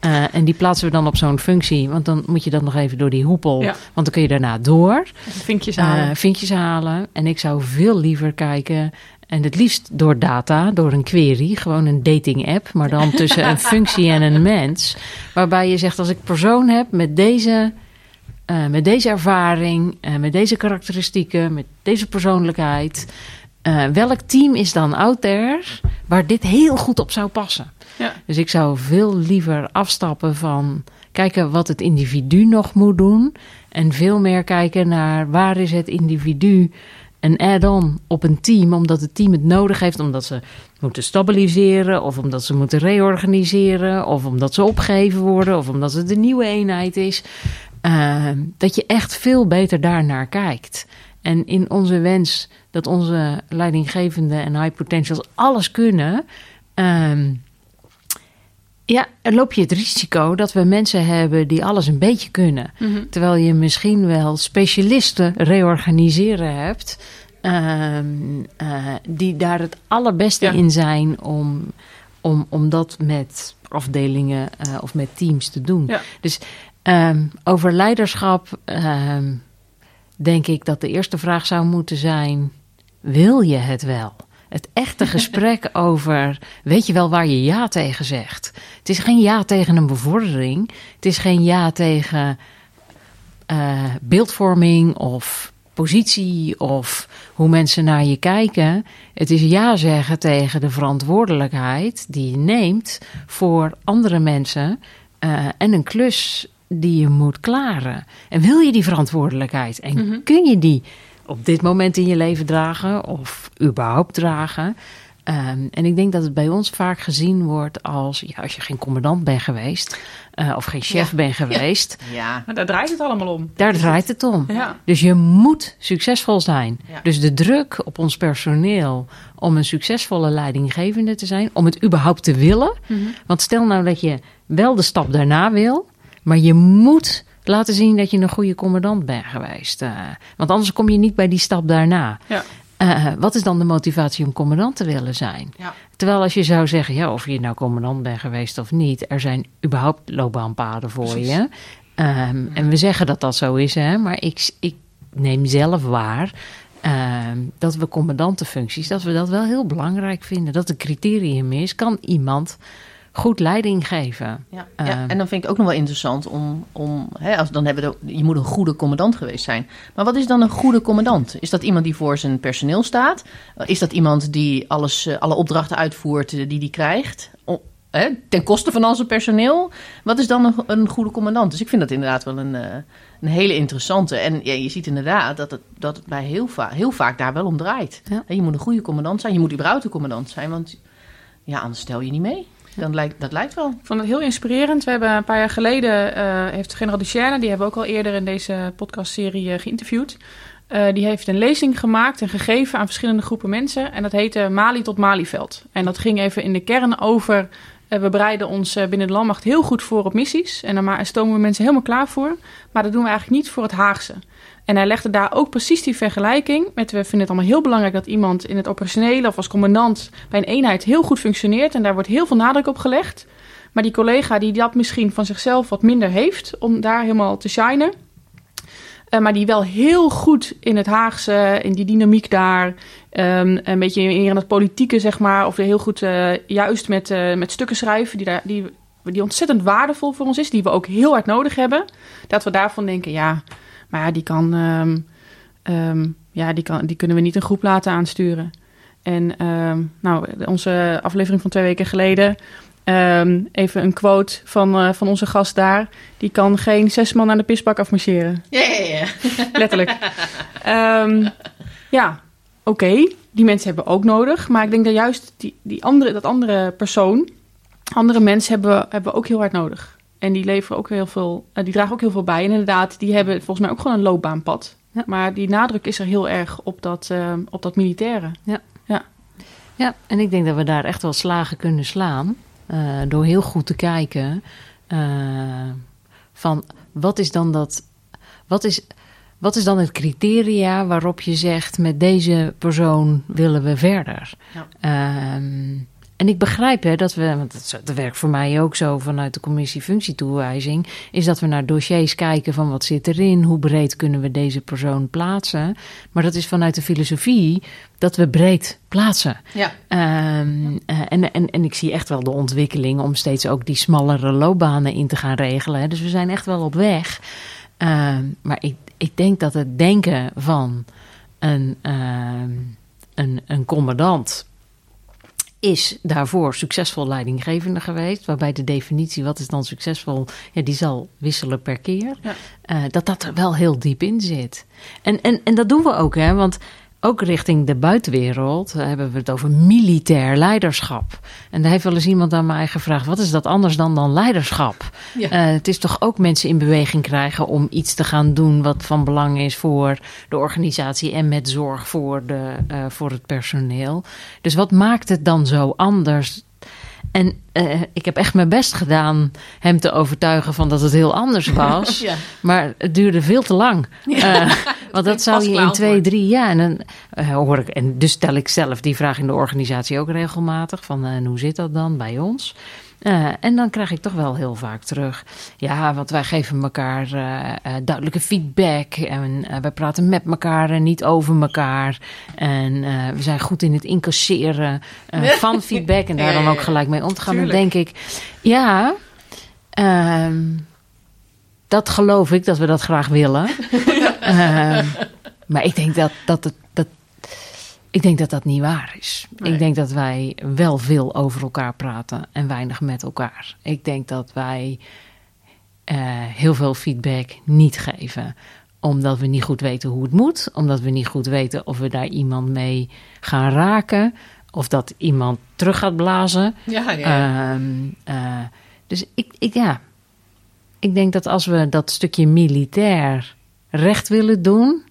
Eh, en die plaatsen we dan op zo'n functie. Want dan moet je dat nog even door die hoepel. Ja. Want dan kun je daarna door. Vinkjes eh halen. vinkjes halen. En ik zou veel liever kijken. En het liefst door data, door een query. Gewoon een dating app. Maar dan tussen een [LAUGHS] functie en een mens. Waarbij je zegt: als ik persoon heb met deze. Eh, met deze ervaring, eh, met deze karakteristieken, met deze persoonlijkheid. eh, welk team is dan out there waar dit heel goed op zou passen? Ja. Dus ik zou veel liever afstappen van kijken wat het individu nog moet doen. En veel meer kijken naar waar is het individu een add-on op een team. Omdat het team het nodig heeft. Omdat ze moeten stabiliseren. Of omdat ze moeten reorganiseren. Of omdat ze opgegeven worden. Of omdat het een nieuwe eenheid is. Uh, dat je echt veel beter daarnaar kijkt. En in onze wens dat onze leidinggevende en high potentials alles kunnen. Um, ja, dan loop je het risico dat we mensen hebben die alles een beetje kunnen. Mhm. Terwijl je misschien wel specialisten reorganiseren hebt. Um, uh, die daar het allerbeste ja. in zijn om, om, om dat met afdelingen uh, of met teams te doen. Ja. Dus um, over leiderschap um, denk ik dat de eerste vraag zou moeten zijn: wil je het wel? Het echte [LAUGHS] gesprek over, weet je wel waar je ja tegen zegt? Het is geen ja tegen een bevordering. Het is geen ja tegen uh, beeldvorming of positie of hoe mensen naar je kijken. Het is ja zeggen tegen de verantwoordelijkheid die je neemt voor andere mensen uh, en een klus die je moet klaren. En wil je die verantwoordelijkheid? En mm-hmm. kun je die op dit moment in je leven dragen of überhaupt dragen. Um, en ik denk dat het bij ons vaak gezien wordt als ja, als je geen commandant bent geweest uh, of geen chef Ja. bent geweest. Ja. Maar daar draait het allemaal om. Daar draait het om. Ja. Dus je moet succesvol zijn. Ja. Dus de druk op ons personeel om een succesvolle leidinggevende te zijn, om het überhaupt te willen. Mhm. Want stel nou dat je wel de stap daarna wil, maar je moet laten zien dat je een goede commandant bent geweest. Uh, want anders kom je niet bij die stap daarna. Ja. Uh, wat is dan de motivatie om commandant te willen zijn? Ja. Terwijl als je zou zeggen, ja, of je nou commandant bent geweest of niet, er zijn überhaupt loopbaanpaden voor Precies. je. Um, en we zeggen dat dat zo is, hè, maar ik, ik neem zelf waar um, dat we commandantenfuncties, dat we dat wel heel belangrijk vinden. Dat het criterium is, kan iemand goed leiding geven? Ja, ja, en dan vind ik ook nog wel interessant om, om hè, als, dan hebben we, je moet een goede commandant geweest zijn. Maar wat is dan een goede commandant? Is dat iemand die voor zijn personeel staat? Is dat iemand die alles, uh, alle opdrachten uitvoert uh, die die krijgt? O, hè, ten koste van al zijn personeel. Wat is dan een, een goede commandant? Dus ik vind dat inderdaad wel een, eh, een hele interessante. En ja, je ziet inderdaad dat het, dat het bij heel, va heel vaak daar wel om draait. Ja. Je moet een goede commandant zijn. Je moet überhaupt een commandant zijn, want ja, anders stel je niet mee. Dan lijkt, dat lijkt wel. Ik vond het heel inspirerend. We hebben een paar jaar geleden, eh, heeft generaal Duchesne, die hebben we ook al eerder in deze podcastserie eh, geïnterviewd. Eh, die heeft een lezing gemaakt en gegeven aan verschillende groepen mensen. En dat heette Mali tot Malieveld. En dat ging even in de kern over. we bereiden ons binnen de landmacht heel goed voor op missies. En daar stomen we mensen helemaal klaar voor. Maar dat doen we eigenlijk niet voor het Haagse. En hij legde daar ook precies die vergelijking met... we vinden het allemaal heel belangrijk dat iemand in het operationele... of als commandant bij een eenheid heel goed functioneert. En daar wordt heel veel nadruk op gelegd. Maar die collega die dat misschien van zichzelf wat minder heeft... om daar helemaal te shinen... eh, maar die wel heel goed in het Haagse, in die dynamiek daar... ehm, een beetje in het politieke, zeg maar... of heel goed eh, juist met, eh, met stukken schrijven... Die, daar, die, die ontzettend waardevol voor ons is... die we ook heel hard nodig hebben... dat we daarvan denken, ja... maar ja, die kan... ehm, ehm, ja, die, kan, die kunnen we niet een groep laten aansturen. En ehm, nou, onze aflevering van twee weken geleden... even een quote van, eh, van onze gast daar. Die kan geen zes man aan de pisbak afmarcheren. Ja. [LAUGHS] Letterlijk. Ja, oké. Die mensen hebben we ook nodig. Maar ik denk dat juist die, die andere, dat andere persoon... andere mensen hebben, we- hebben we ook heel hard nodig. En die leveren ook heel veel... eh, die dragen ook heel veel bij. En inderdaad, die hebben volgens mij ook gewoon een loopbaanpad. Ja. Maar die nadruk is er heel erg op dat, ehm, op dat militaire. Ja, en ik denk dat we daar echt wel slagen kunnen slaan. eh, door heel goed te kijken eh, van wat is dan dat. Wat is, wat is dan het criteria waarop je zegt met deze persoon willen we verder? Ja. En ik begrijp hè, dat we, want dat, werkt voor mij ook zo vanuit de commissie functietoewijzing, is dat we naar dossiers kijken van wat zit erin, hoe breed kunnen we deze persoon plaatsen. Maar dat is vanuit de filosofie dat we breed plaatsen. ja. Ehm, eh, en, en, en ik zie echt wel de ontwikkeling om steeds ook die smallere loopbanen in te gaan regelen. hè. Dus we zijn echt wel op weg. Ehm, maar ik, ik denk dat het denken van een, ehm, een, een commandant is daarvoor succesvol leidinggevende geweest. Waarbij de definitie wat is dan succesvol, ja, die zal wisselen per keer. Ja. Eh, dat dat er wel heel diep in zit. En, en, en dat doen we ook, hè? Want ook richting de buitenwereld eh, hebben we het over militair leiderschap. En daar heeft wel eens iemand aan mij gevraagd: wat is dat anders dan dan leiderschap? Ja. Eh, het is toch ook mensen in beweging krijgen om iets te gaan doen wat van belang is voor de organisatie en met zorg voor, de, eh, voor het personeel. Dus wat maakt het dan zo anders? En eh, ik heb echt mijn best gedaan hem te overtuigen van dat het heel anders [LAUGHS] was. ja. Maar het duurde veel te lang. Eh, [LAUGHS] want dat zou je in twee, drie jaar. En, dan, eh, hoor ik, en dus stel ik zelf die vraag in de organisatie ook regelmatig: van hoe zit dat dan bij ons? Eh, en dan krijg ik toch wel heel vaak terug. Ja, want wij geven elkaar eh, eh, duidelijke feedback. En wij praten met elkaar en niet over elkaar. En we zijn goed in het incasseren [LAUGHS] van feedback. En daar dan ook gelijk mee om te gaan. Dan denk ik, ja, ehm, dat geloof ik dat we dat graag willen. [LAUGHS] Ehm, maar ik denk dat, dat, het, ik denk dat dat niet waar is. Nee. Ik denk dat wij wel veel over elkaar praten en weinig met elkaar. Ik denk dat wij eh, heel veel feedback niet geven omdat we niet goed weten hoe het moet. Omdat we niet goed weten of we daar iemand mee gaan raken. Of dat iemand terug gaat blazen. Ja, ja. Ehm, eh, dus ik, ik, ja. ik denk dat als we dat stukje militair recht willen doen,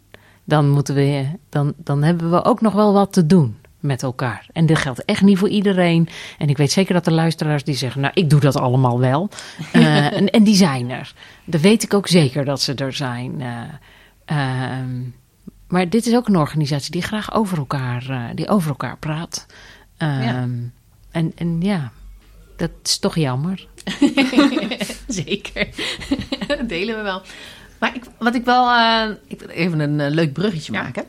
dan, moeten we, dan, dan hebben we ook nog wel wat te doen met elkaar. En dit geldt echt niet voor iedereen. En ik weet zeker dat er luisteraars die zeggen, nou, ik doe dat allemaal wel. [LAUGHS] Eh, en, en die zijn er. Dat weet ik ook zeker dat ze er zijn. Eh, ehm, maar dit is ook een organisatie die graag over elkaar, eh, die over elkaar praat. Ehm, Ja. en, en ja, dat is toch jammer. [LAUGHS] Zeker. [LAUGHS] dat delen we wel. Maar ik, wat ik wel... eh, ik wil even een eh, leuk bruggetje Ja. maken.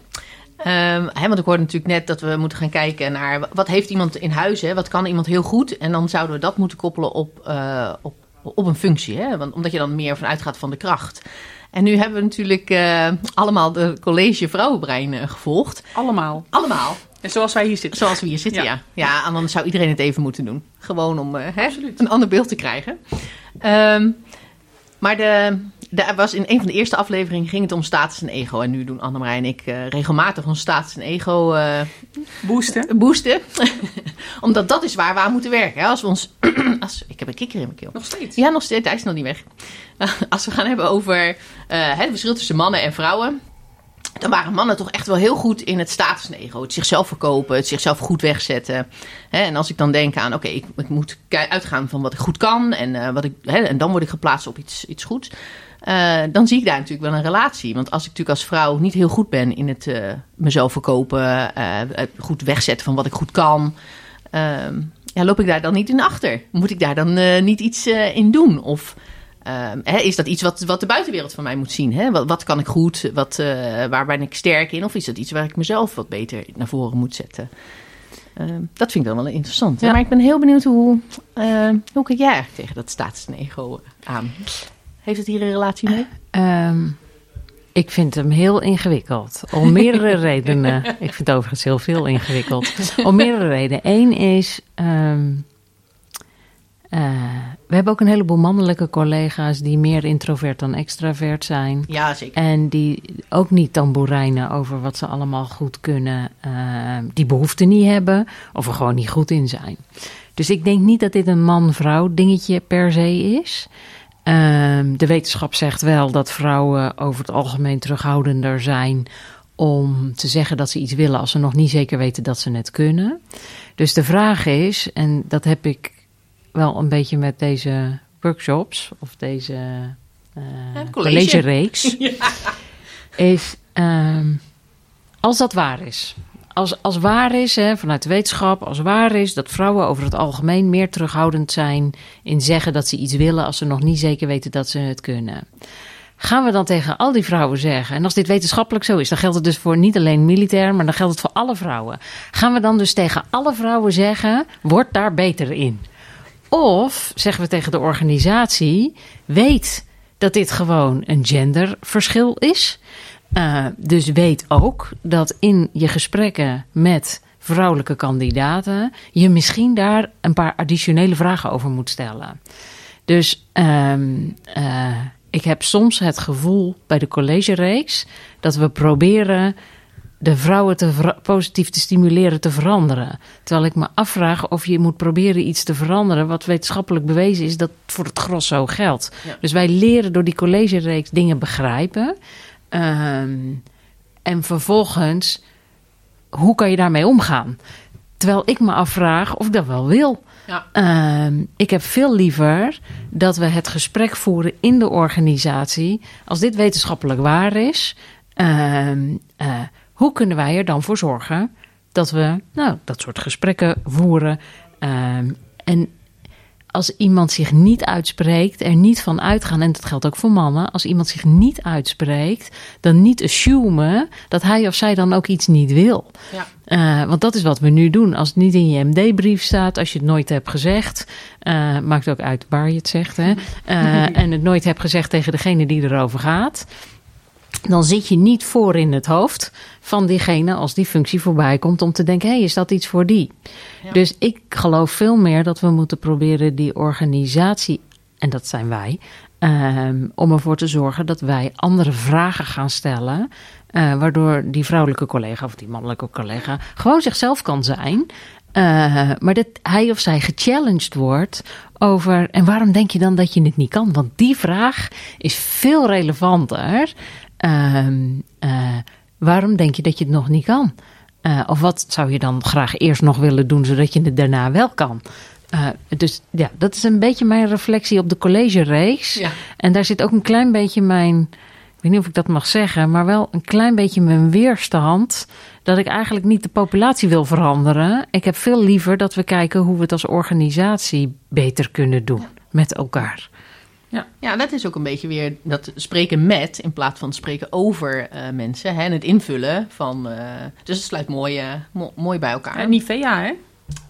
Ehm, hè, want ik hoorde natuurlijk net dat we moeten gaan kijken naar... wat heeft iemand in huis, hè? wat kan iemand heel goed? En dan zouden we dat moeten koppelen op, eh, op, op een functie. Hè? Want, omdat je dan meer vanuit gaat van de kracht. En nu hebben we natuurlijk allemaal de college Vrouwenbrein gevolgd. Allemaal. Allemaal. En zoals wij hier zitten. Zoals we hier zitten, ja. Ja. Ja, en dan zou iedereen het even moeten doen. Gewoon om hè, een ander beeld te krijgen. Ehm, maar de, de, er was in een van de eerste afleveringen ging het om status en ego. En nu doen Annemarij en ik eh, regelmatig ons status en ego eh, Boosten. boosten. [LAUGHS] Omdat dat is waar we aan moeten werken. Hè? Als we ons... [CLEARS THROAT] als, ik heb een kikker in mijn keel. Nog steeds. Ja, nog steeds. Hij is nog niet weg. [LAUGHS] Als we gaan hebben over eh, het verschil tussen mannen en vrouwen. Dan waren mannen toch echt wel heel goed in het status en ego. Het zichzelf verkopen, het zichzelf goed wegzetten. En als ik dan denk aan, oké, ik, ik moet uitgaan van wat ik goed kan. En, wat ik, en dan word ik geplaatst op iets, iets goeds. Eh, dan zie ik daar natuurlijk wel een relatie. Want als ik natuurlijk als vrouw niet heel goed ben in het eh, mezelf verkopen. eh, goed wegzetten van wat ik goed kan. ehm, ja, loop ik daar dan niet in achter? Moet ik daar dan niet iets in doen? Of ehm, hè, is dat iets wat, wat de buitenwereld van mij moet zien? Hè? Wat, wat kan ik goed? Wat, waar ben ik sterk in? Of is dat iets waar ik mezelf wat beter naar voren moet zetten? Ehm, dat vind ik dan wel interessant. Ja. Maar ik ben heel benieuwd hoe, hoe kijk jij eigenlijk tegen dat status en ego aan? Heeft het hier een relatie mee? Ehm, ik vind hem heel ingewikkeld. Om meerdere [LAUGHS] redenen. Ik vind het overigens heel veel ingewikkeld. Om meerdere redenen. Eén is. ehm, eh, we hebben ook een heleboel mannelijke collega's die meer introvert dan extravert zijn. Ja, zeker. En die ook niet tamboerijnen over wat ze allemaal goed kunnen. eh, die behoefte niet hebben. Of er gewoon niet goed in zijn. Dus ik denk niet dat dit een man-vrouw dingetje per se is. Ehm, de wetenschap zegt wel dat vrouwen over het algemeen terughoudender zijn om te zeggen dat ze iets willen als ze nog niet zeker weten dat ze het kunnen. Dus de vraag is, en dat heb ik wel een beetje met deze workshops of deze eh college. collegereeks, [LAUGHS] is ehm, als dat waar is. Als, als waar is, hè, vanuit de wetenschap, als waar is dat vrouwen over het algemeen meer terughoudend zijn in zeggen dat ze iets willen als ze nog niet zeker weten dat ze het kunnen. Gaan we dan tegen al die vrouwen zeggen, en als dit wetenschappelijk zo is, dan geldt het dus voor niet alleen militair, maar dan geldt het voor alle vrouwen. Gaan we dan dus tegen alle vrouwen zeggen, word daar beter in? Of zeggen we tegen de organisatie, weet dat dit gewoon een genderverschil is. Uh, dus weet ook dat in je gesprekken met vrouwelijke kandidaten je misschien daar een paar additionele vragen over moet stellen. Dus um, uh, ik heb soms het gevoel bij de collegereeks dat we proberen de vrouwen te positief te stimuleren te veranderen. Terwijl ik me afvraag of je moet proberen iets te veranderen wat wetenschappelijk bewezen is dat voor het gros zo geldt. Ja. Dus wij leren door die collegereeks dingen begrijpen. Um, en vervolgens, hoe kan je daarmee omgaan? Terwijl ik me afvraag of ik dat wel wil. Ja. Um, ik heb veel liever dat we het gesprek voeren in de organisatie. Als dit wetenschappelijk waar is, um, uh, hoe kunnen wij er dan voor zorgen dat we nou, dat soort gesprekken voeren? Um, en als iemand zich niet uitspreekt, er niet van uitgaan, en dat geldt ook voor mannen, als iemand zich niet uitspreekt, dan niet assumen dat hij of zij dan ook iets niet wil. Ja. Uh, want dat is wat we nu doen. Als het niet in je MD-brief staat, als je het nooit hebt gezegd, uh, maakt ook uit waar je het zegt, hè? Uh, [LAUGHS] en het nooit hebt gezegd tegen degene die erover gaat. Dan zit je niet voor in het hoofd van diegene als die functie voorbij komt om te denken: hé, hey, is dat iets voor die? Ja. Dus ik geloof veel meer dat we moeten proberen die organisatie, en dat zijn wij, um, om ervoor te zorgen dat wij andere vragen gaan stellen. Uh, waardoor die vrouwelijke collega of die mannelijke collega gewoon zichzelf kan zijn. Uh, maar dat hij of zij gechallenged wordt over. En waarom denk je dan dat je het niet kan? Want die vraag is veel relevanter. Uh, waarom denk je dat je het nog niet kan? Uh, of wat zou je dan graag eerst nog willen doen, zodat je het daarna wel kan? Uh, dus ja, dat is een beetje mijn reflectie op de collegereeks. Ja. En daar zit ook een klein beetje mijn, ik weet niet of ik dat mag zeggen, maar wel een klein beetje mijn weerstand. Dat ik eigenlijk niet de populatie wil veranderen. Ik heb veel liever dat we kijken hoe we het als organisatie beter kunnen doen met elkaar. Ja. ja, dat is ook een beetje weer dat spreken met in plaats van spreken over uh, mensen. Hè, en het invullen van. Uh, dus het sluit mooi, uh, mo mooi bij elkaar. Niet VA, hè?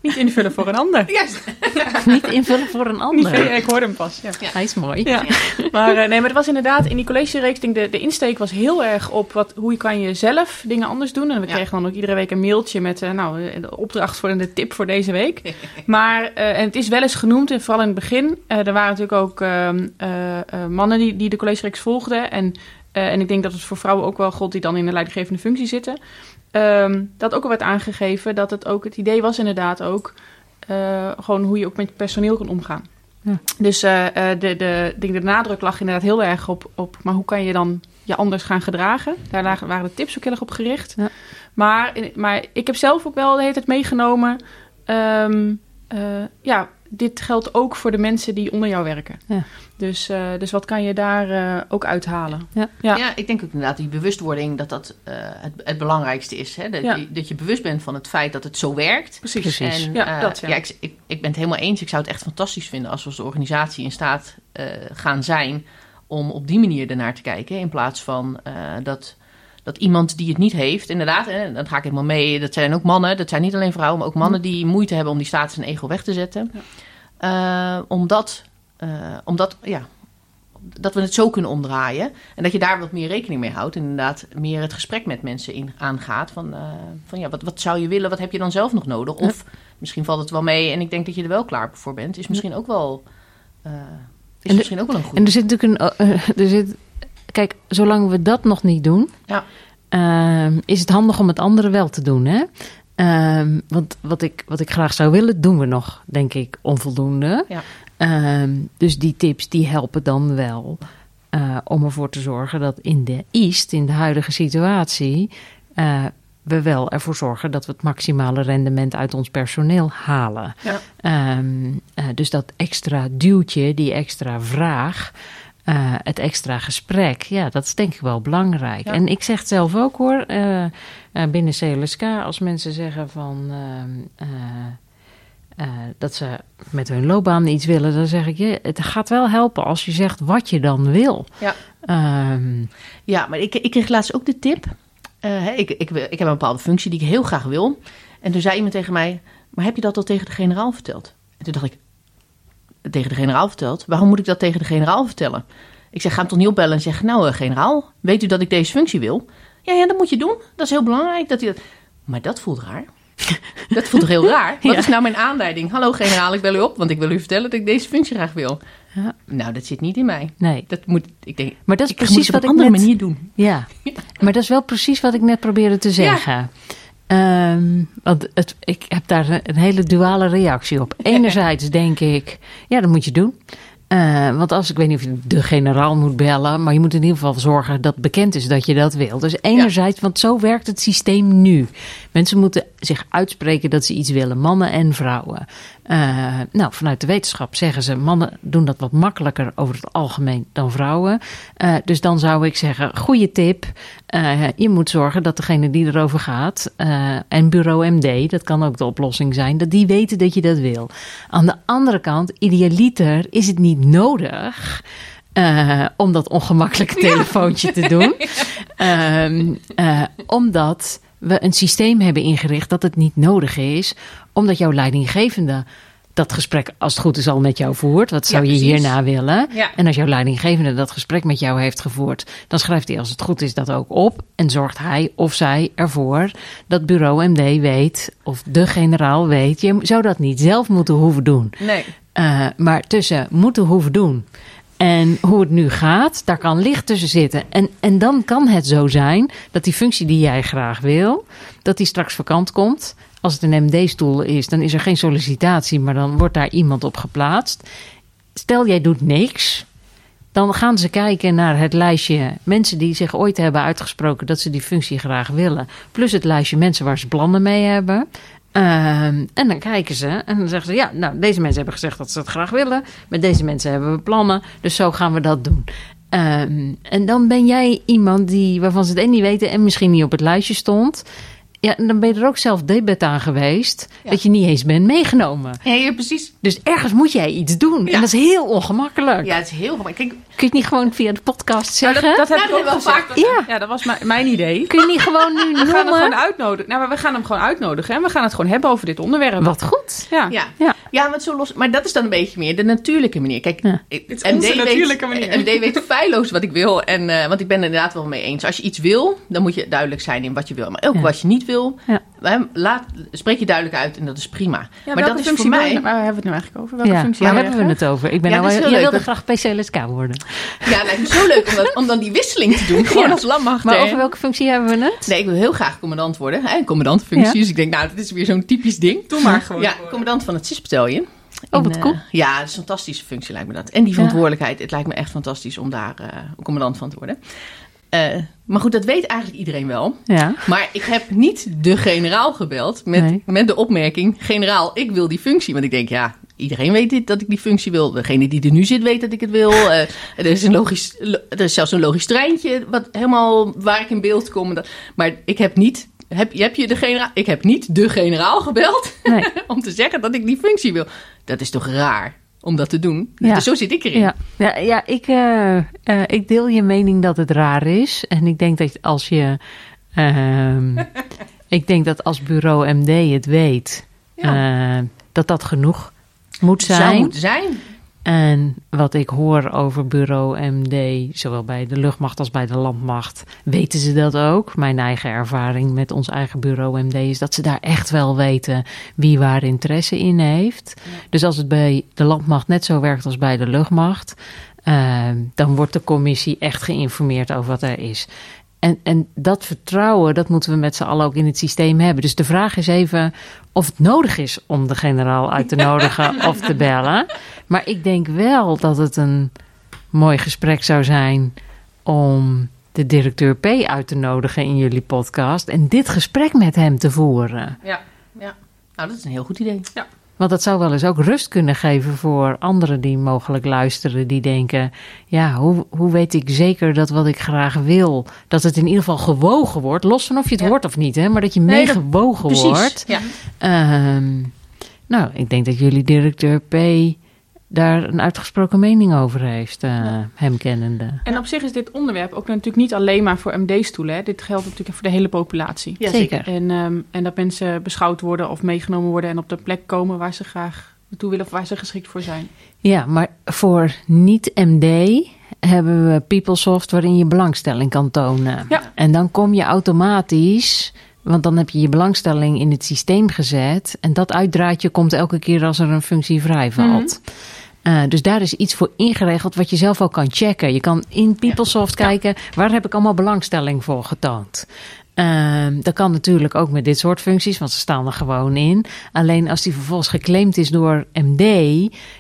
Niet invullen voor een ander. [LAUGHS] Juist. [LAUGHS] Niet invullen voor een ander. Nee, ik hoorde hem pas. Ja. Hij is mooi. Ja. Maar, eh, nee, maar het was inderdaad in die collegereeks, denk de, de insteek was heel erg op wat, hoe kan je zelf dingen anders doen. En we kregen dan ook iedere week een mailtje met eh, nou, eh, de opdracht voor de tip voor deze week. [LAUGHS] Maar en het is wel eens genoemd, en vooral in het begin. er waren natuurlijk ook ehm, eh, eh, mannen die, die de collegereeks volgden. En, en ik denk dat het voor vrouwen ook wel gold die dan in een leidinggevende functie zitten. Ehm, dat ook al werd aangegeven dat het ook het idee was inderdaad ook eh, gewoon hoe je ook met personeel kan omgaan. Ja. Dus eh, eh, de, de, denk de nadruk lag inderdaad heel erg op, op, maar hoe kan je dan je anders gaan gedragen? Daar lagen, waren de tips ook heel erg op gericht. Ja. Maar, maar ik heb zelf ook wel de hele tijd meegenomen, ehm, eh, ja, dit geldt ook voor de mensen die onder jou werken. Ja. Dus, eh, dus wat kan je daar eh, ook uithalen? Ja. Ja. ik denk ook inderdaad die bewustwording dat dat eh, het, het belangrijkste is. Hè? Dat, Ja. je, dat je bewust bent van het feit dat het zo werkt. Precies. Precies. En Ja, dat, ja. ik, ik, ik ben het helemaal eens. Ik zou het echt fantastisch vinden als we als organisatie in staat eh, gaan zijn om op die manier ernaar te kijken. In plaats van eh, dat, dat iemand die het niet heeft, inderdaad, hè, dan ga ik helemaal mee. Dat zijn ook mannen, dat zijn niet alleen vrouwen, maar ook mannen die moeite hebben om die status en ego weg te zetten. Eh, omdat, eh, omdat, ja, dat we het zo kunnen omdraaien. En dat je daar wat meer rekening mee houdt. En inderdaad meer het gesprek met mensen in, aangaat. Van, eh, van ja, wat, wat zou je willen? Wat heb je dan zelf nog nodig? Of misschien valt het wel mee en ik denk dat je er wel klaar voor bent. Is misschien ook wel, is de- misschien ook wel een goed. En er zit natuurlijk een. er zit, kijk, zolang we dat nog niet doen, Ja. ehm, is het handig om het andere wel te doen. Hè? Ehm, want wat ik, wat ik graag zou willen, doen we nog, denk ik, onvoldoende. Ja. Ehm, dus die tips die helpen dan wel eh, om ervoor te zorgen dat in de East, in de huidige situatie, eh, we wel ervoor zorgen dat we het maximale rendement uit ons personeel halen. Ja. Eh, dus dat extra duwtje, die extra vraag, eh, het extra gesprek, ja, dat is denk ik wel belangrijk. Ja. En ik zeg het zelf ook hoor, eh, eh, binnen CLSK, als mensen zeggen van. dat ze met hun loopbaan iets willen, dan zeg ik je, het gaat wel helpen als je zegt wat je dan wil. Ja. Ehm, Ja, maar ik, ik kreeg laatst ook de tip. Ik, ik heb een bepaalde functie die ik heel graag wil. En toen zei iemand tegen mij: Maar heb je dat al tegen de generaal verteld? En toen dacht ik: Tegen de generaal verteld? Waarom moet ik dat tegen de generaal vertellen? Ik zeg: Ga hem toch niet opbellen en zeggen: Nou, eh, generaal, weet u dat ik deze functie wil? Ja, ja, dat moet je doen. Dat is heel belangrijk. Dat u dat... Maar dat voelt raar. [LAUGHS] Dat voelt toch heel raar? Wat Ja. is nou mijn aanleiding? Hallo generaal, ik bel u op, want ik wil u vertellen dat ik deze functie graag wil. Ja. Nou, dat zit niet in mij. nee, Dat moet, ik denk, maar dat is ik moet precies het op wat een ik andere net... manier doen. Ja, [LAUGHS] maar dat is wel precies wat ik net probeerde te zeggen. Ehm, want het, ik heb daar een, hele duale reactie op. [LAUGHS] Enerzijds denk ik, ja, dat moet je doen. Eh, want als ik weet niet of je de generaal moet bellen, maar je moet in ieder geval zorgen dat bekend is dat je dat wil. Dus enerzijds, want zo werkt het systeem nu. Mensen moeten zich uitspreken dat ze iets willen, mannen en vrouwen. Eh, nou, vanuit de wetenschap zeggen ze, mannen doen dat wat makkelijker over het algemeen dan vrouwen. Eh, dus dan zou ik zeggen, goede tip. Eh, je moet zorgen dat degene die erover gaat, en bureau MD, dat kan ook de oplossing zijn, dat die weten dat je dat wil. Aan de andere kant, idealiter is het niet nodig om dat ongemakkelijke [LAUGHS] telefoontje te doen. [LAUGHS] Ehm, eh, omdat we een systeem hebben ingericht dat het niet nodig is, omdat jouw leidinggevende dat gesprek, als het goed is, al met jou voert. Wat zou Ja, je hierna willen? Ja. En als jouw leidinggevende dat gesprek met jou heeft gevoerd, dan schrijft hij, als het goed is, dat ook op. En zorgt hij of zij ervoor dat bureau MD weet, of de generaal weet. Je zou dat niet zelf moeten hoeven doen. Nee. Uh, maar tussen moeten hoeven doen en hoe het nu gaat, daar kan licht tussen zitten. En, en dan kan het zo zijn dat die functie die jij graag wil, dat die straks vakant komt. Als het een MD-stoel is, dan is er geen sollicitatie, maar dan wordt daar iemand op geplaatst. Stel jij doet niks, dan gaan ze kijken naar het lijstje mensen die zich ooit hebben uitgesproken dat ze die functie graag willen. Plus het lijstje mensen waar ze plannen mee hebben. Um, en dan kijken ze en dan zeggen ze: Ja, nou, deze mensen hebben gezegd dat ze het graag willen. Met deze mensen hebben we plannen, dus zo gaan we dat doen. Um, en dan ben jij iemand die, waarvan ze het en niet weten en misschien niet op het lijstje stond. Ja, en dan ben je er ook zelf debet aan geweest ja. dat je niet eens bent meegenomen. Ja, ja, precies. Dus ergens moet jij iets doen. Ja. En dat is heel ongemakkelijk. Ja, het is heel gemakkelijk. Kun je het niet gewoon via de podcast zeggen? Nou, dat, dat, ja, heb ik wel vaak. Ja. ja, dat was mijn idee. Kun je niet gewoon nu [LAUGHS] We gaan hem gewoon uitnodigen. Nou, maar we gaan hem gewoon uitnodigen. En we gaan het gewoon hebben over dit onderwerp. Wat goed. Ja. ja. ja. Ja, maar, zo los, maar dat is dan een beetje meer de natuurlijke manier. Kijk, Ja. ik- is MD onze natuurlijke weet, manier. [LAUGHS] MD weet feilloos wat ik wil. En, eh, want ik ben er inderdaad wel mee eens. Als je iets wil, dan moet je duidelijk zijn in wat je wil. Maar ook Ja. wat je niet wil, Ja. laat, spreek je duidelijk uit en dat is prima. Ja, maar welke dat is functie voor mij... je- Waar hebben we het nu eigenlijk over? Welke Ja, functie waar hebben je we het over? Ik ben Ja, nou, dat jij heel leuk. wilde graag PCLSK worden. Ja, het lijkt me zo leuk om, dat, om dan die wisseling te doen. [LAUGHS] Gewoon Ja. als landmacht. Maar over welke functie hebben we het? Nee, ik wil heel graag commandant worden. Commandantenfunctie. Ja. Dus ik denk, nou, dit is weer zo'n typisch ding. Doe maar gewoon. Ja, commandant van het CIS-battalion. Oh, wat eh, cool. ja, dat is een fantastische functie lijkt me dat. En die verantwoordelijkheid, het lijkt me echt fantastisch om daar eh, commandant van te worden. Eh, maar goed, dat weet eigenlijk iedereen wel. Ja. Maar ik heb niet de generaal gebeld met, Nee. met de opmerking... generaal, ik wil die functie. Want ik denk, ja, iedereen weet dit, dat ik die functie wil. Degene die er nu zit weet dat ik het wil. Eh, er, is een logisch, lo- er is zelfs een logisch treintje wat helemaal waar ik in beeld kom. Dat- Maar ik heb niet... Heb, heb je de generaal? Ik heb niet de generaal gebeld Nee. [LAUGHS] om te zeggen dat ik die functie wil. Dat is toch raar om dat te doen? Ja. Dus zo zit ik erin. Ja, ja, ja ik, eh, eh, ik deel je mening dat het raar is. En ik denk dat als je. ehm, [LAUGHS] ik denk dat als bureau MD het weet, Ja. eh, dat dat genoeg moet Zou zijn. moeten zijn. En wat ik hoor over bureau MD, zowel bij de luchtmacht als bij de landmacht, weten ze dat ook. Mijn eigen ervaring met ons eigen bureau MD is dat ze daar echt wel weten wie waar interesse in heeft. Dus als het bij de landmacht net zo werkt als bij de luchtmacht, eh, dan wordt de commissie echt geïnformeerd over wat er is. En, en dat vertrouwen, dat moeten we met z'n allen ook in het systeem hebben. Dus de vraag is even of het nodig is om de generaal uit te [LAUGHS] nodigen of te bellen. Maar ik denk wel dat het een mooi gesprek zou zijn om de directeur P uit te nodigen in jullie podcast en dit gesprek met hem te voeren. Ja, ja. Nou, dat is een heel goed idee. Want dat zou wel eens ook rust kunnen geven voor anderen die mogelijk luisteren, die denken: ja, hoe, hoe weet ik zeker dat wat ik graag wil, dat het in ieder geval gewogen wordt, los van of je het Ja. hoort of niet, hè, maar dat je Nee, meegewogen wordt. Ja. Ehm, nou, ik denk dat jullie directeur P daar een uitgesproken mening over heeft, eh, hem kennende. En op zich is dit onderwerp ook natuurlijk niet alleen maar voor MD-stoelen. Hè. Dit geldt natuurlijk voor de hele populatie. Ja, Zeker. En, ehm, en dat mensen beschouwd worden of meegenomen worden en op de plek komen waar ze graag naartoe willen of waar ze geschikt voor zijn. Ja, maar voor niet-MD hebben we PeopleSoft waarin je belangstelling kan tonen. Ja. En dan kom je automatisch, want dan heb je je belangstelling in het systeem gezet. En dat uitdraadje komt elke keer als er een functie vrijvalt. Eh, dus daar is iets voor ingeregeld wat je zelf ook kan checken. Je kan in PeopleSoft kijken, waar heb ik allemaal belangstelling voor getoond. Ehm, dat kan natuurlijk ook met dit soort functies, want ze staan er gewoon in. Alleen als die vervolgens geclaimd is door MD,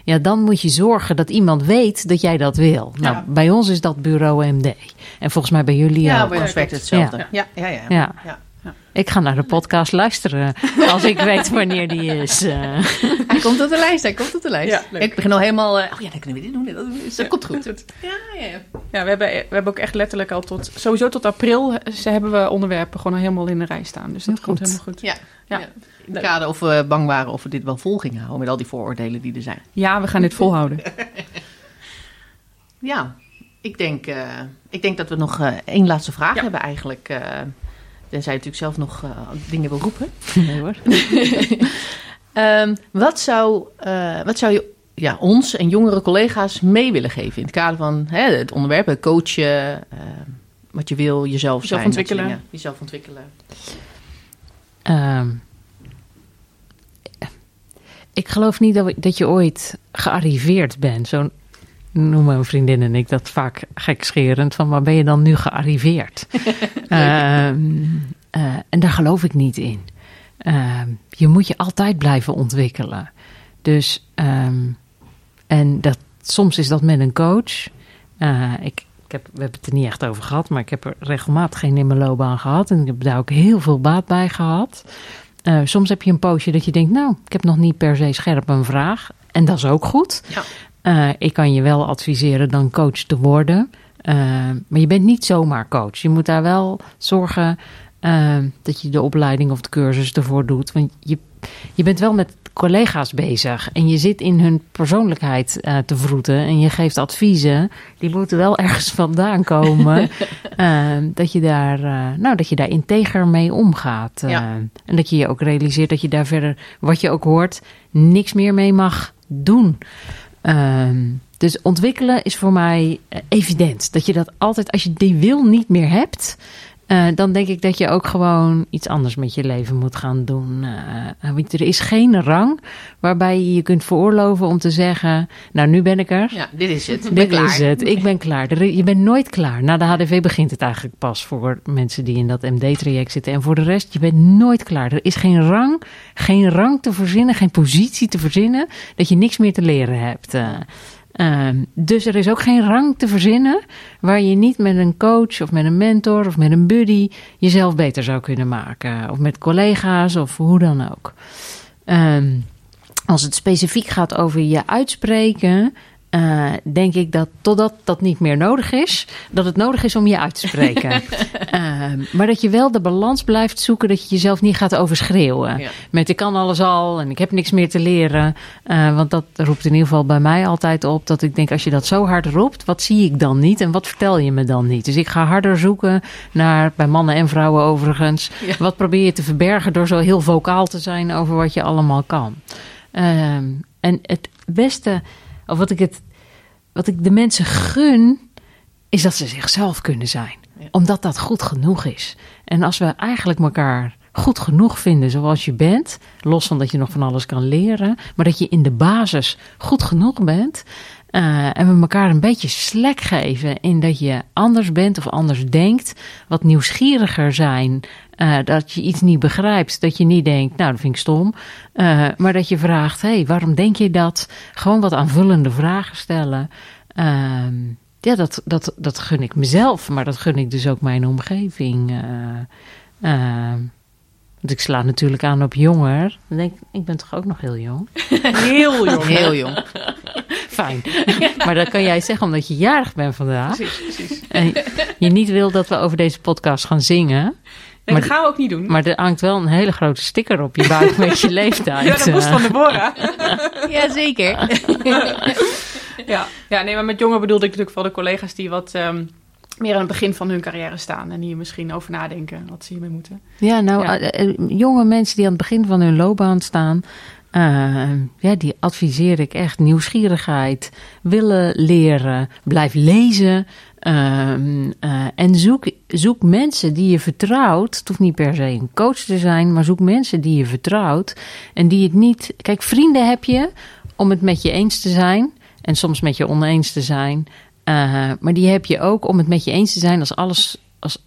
ja, dan moet je zorgen dat iemand weet dat jij dat wil. Nou, Ja. bij ons is dat bureau MD. En volgens mij bij jullie Ja, ook. bij ons werkt hetzelfde. Ja, ja, ja. ja. Ik ga naar de podcast luisteren [LAUGHS] als ik weet wanneer die is. eh. Hij komt op de lijst, hij komt op de lijst. Ja, ik begin al helemaal... eh, oh ja, dan kunnen we dit doen. Dat, dat komt goed. Ja, ja, ja. Ja, we hebben, we hebben ook echt letterlijk al tot, sowieso tot april, eh, ze hebben we onderwerpen gewoon al helemaal in de rij staan. Dus dat Heel komt goed. helemaal goed. Ja. Ja. Ja. In het kader of we bang waren of we dit wel vol gingen houden met al die vooroordelen die er zijn. Ja, we gaan dit volhouden. [LAUGHS] Ja, ik denk, eh, ik denk dat we nog één laatste vraag Ja. hebben eigenlijk. Tenzij je natuurlijk zelf nog eh, dingen wil roepen. Nee hoor. [LAUGHS] Ehm, wat, zou, eh, wat zou je ja, ons en jongere collega's mee willen geven in het kader van hè, het onderwerp, het coachen, eh, wat je wil, jezelf, Jezelf zijn, ontwikkelen. dingen. Jezelf ontwikkelen. Ehm, ik geloof niet dat, we- dat je ooit gearriveerd bent. Zo noemen mijn vriendin en ik dat vaak gekscherend. Van waar ben je dan nu gearriveerd? [LAUGHS] Ehm, eh, en daar geloof ik niet in. Ehm, je moet je altijd blijven ontwikkelen. Dus, ehm, en dat, soms is dat met een coach. Eh, ik, ik heb, we hebben het er niet echt over gehad, maar ik heb er regelmatig geen in mijn loopbaan gehad. En ik heb daar ook heel veel baat bij gehad. Eh, soms heb je een poosje dat je denkt, nou, ik heb nog niet per se scherp een vraag. En dat is ook goed. Ja. Eh, ik kan je wel adviseren dan coach te worden. Eh, maar je bent niet zomaar coach. Je moet daar wel zorgen eh, dat je de opleiding of de cursus ervoor doet. Want je je bent wel met collega's bezig en je zit in hun persoonlijkheid te vroeten en je geeft adviezen. Die moeten wel [LAUGHS] ergens vandaan komen. [LAUGHS] dat, je daar, nou, dat je daar integer mee omgaat. Ja. En dat je je ook realiseert dat je daar verder, wat je ook hoort, niks meer mee mag doen. Ehm, dus ontwikkelen is voor mij eh, evident. Dat je dat altijd, als je die wil niet meer hebt, eh, dan denk ik dat je ook gewoon iets anders met je leven moet gaan doen. Eh, want er is geen rang waarbij je je kunt veroorloven om te zeggen: Nou, nu ben ik er. Ja, dit is het. Ik Dit klaar. is het. Ik ben klaar. Je bent nooit klaar. Na de HDV begint het eigenlijk pas voor mensen die in dat MD-traject zitten. En voor de rest, je bent nooit klaar. Er is geen rang, geen rang te verzinnen, geen positie te verzinnen dat je niks meer te leren hebt. Eh, ehm, dus er is ook geen rang te verzinnen waar je niet met een coach of met een mentor of met een buddy jezelf beter zou kunnen maken. Of met collega's of hoe dan ook. Ehm, als het specifiek gaat over je uitspreken, eh, denk ik dat totdat dat niet meer nodig is, dat het nodig is om je uit te spreken. [LAUGHS] Ehm, maar dat je wel de balans blijft zoeken, dat je jezelf niet gaat overschreeuwen. Ja. Met ik kan alles al en ik heb niks meer te leren. Eh, want dat roept in ieder geval bij mij altijd op dat ik denk, als je dat zo hard roept, wat zie ik dan niet en wat vertel je me dan niet? Dus ik ga harder zoeken naar, bij mannen en vrouwen overigens, Ja. wat probeer je te verbergen door zo heel vocaal te zijn over wat je allemaal kan. Ehm, en het beste, of wat ik, het, wat ik de mensen gun, is dat ze zichzelf kunnen zijn. Ja. Omdat dat goed genoeg is. En als we eigenlijk elkaar goed genoeg vinden zoals je bent, los van dat je nog van alles kan leren, maar dat je in de basis goed genoeg bent. eh, en we elkaar een beetje slek geven in dat je anders bent of anders denkt, wat nieuwsgieriger zijn, eh, dat je iets niet begrijpt, dat je niet denkt, nou dat vind ik stom, eh, maar dat je vraagt, hé, hey, waarom denk je dat? Gewoon wat aanvullende vragen stellen. Ehm, ja, dat, dat, dat gun ik mezelf, maar dat gun ik dus ook mijn omgeving. eh, ehm, want ik sla natuurlijk aan op jonger. Dan denk ik, ik ben toch ook nog heel jong? [LAUGHS] Heel jong. Heel jong. Fijn. maar dat kan jij zeggen omdat je jarig bent vandaag. Precies, precies. En je niet wil dat we over deze podcast gaan zingen. Maar dat gaan we ook niet doen. Maar er hangt wel een hele grote sticker op je buik met je [LAUGHS] leeftijd. ja, dat moest eh. van Deborah. [LAUGHS] Jazeker. [LAUGHS] ja. ja, nee, maar met jongen bedoelde ik natuurlijk vooral de collega's die wat ehm, meer aan het begin van hun carrière staan. En die misschien over nadenken wat ze hiermee moeten. Ja, nou, Ja. eh, eh, jonge mensen die aan het begin van hun loopbaan staan, ja, die adviseer ik echt. Nieuwsgierigheid, willen leren, blijf lezen. Ehm, eh, en zoek, zoek mensen die je vertrouwt. Het hoeft niet per se een coach te zijn, maar zoek mensen die je vertrouwt. En die het niet. Kijk, vrienden heb je om het met je eens te zijn. En soms met je oneens te zijn. Eh, maar die heb je ook om het met je eens te zijn als alles. Als,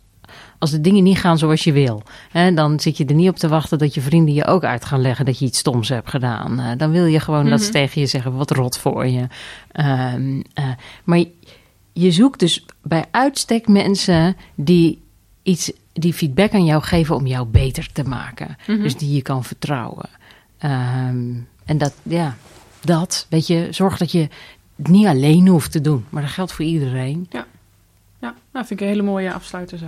als de dingen niet gaan zoals je wil. Hè, dan zit je er niet op te wachten dat je vrienden je ook uit gaan leggen dat je iets stoms hebt gedaan. Eh, dan wil je gewoon dat ze Mhm. tegen je zeggen: wat rot voor je. Ehm, eh, maar je, zoekt dus bij uitstek mensen die iets, die feedback aan jou geven om jou beter te maken. Mhm. Dus die je kan vertrouwen. Ehm, en dat, ja, dat, weet je, zorg dat je het niet alleen hoeft te doen. Maar dat geldt voor iedereen. Ja, nou vind ik een hele mooie afsluiter zo.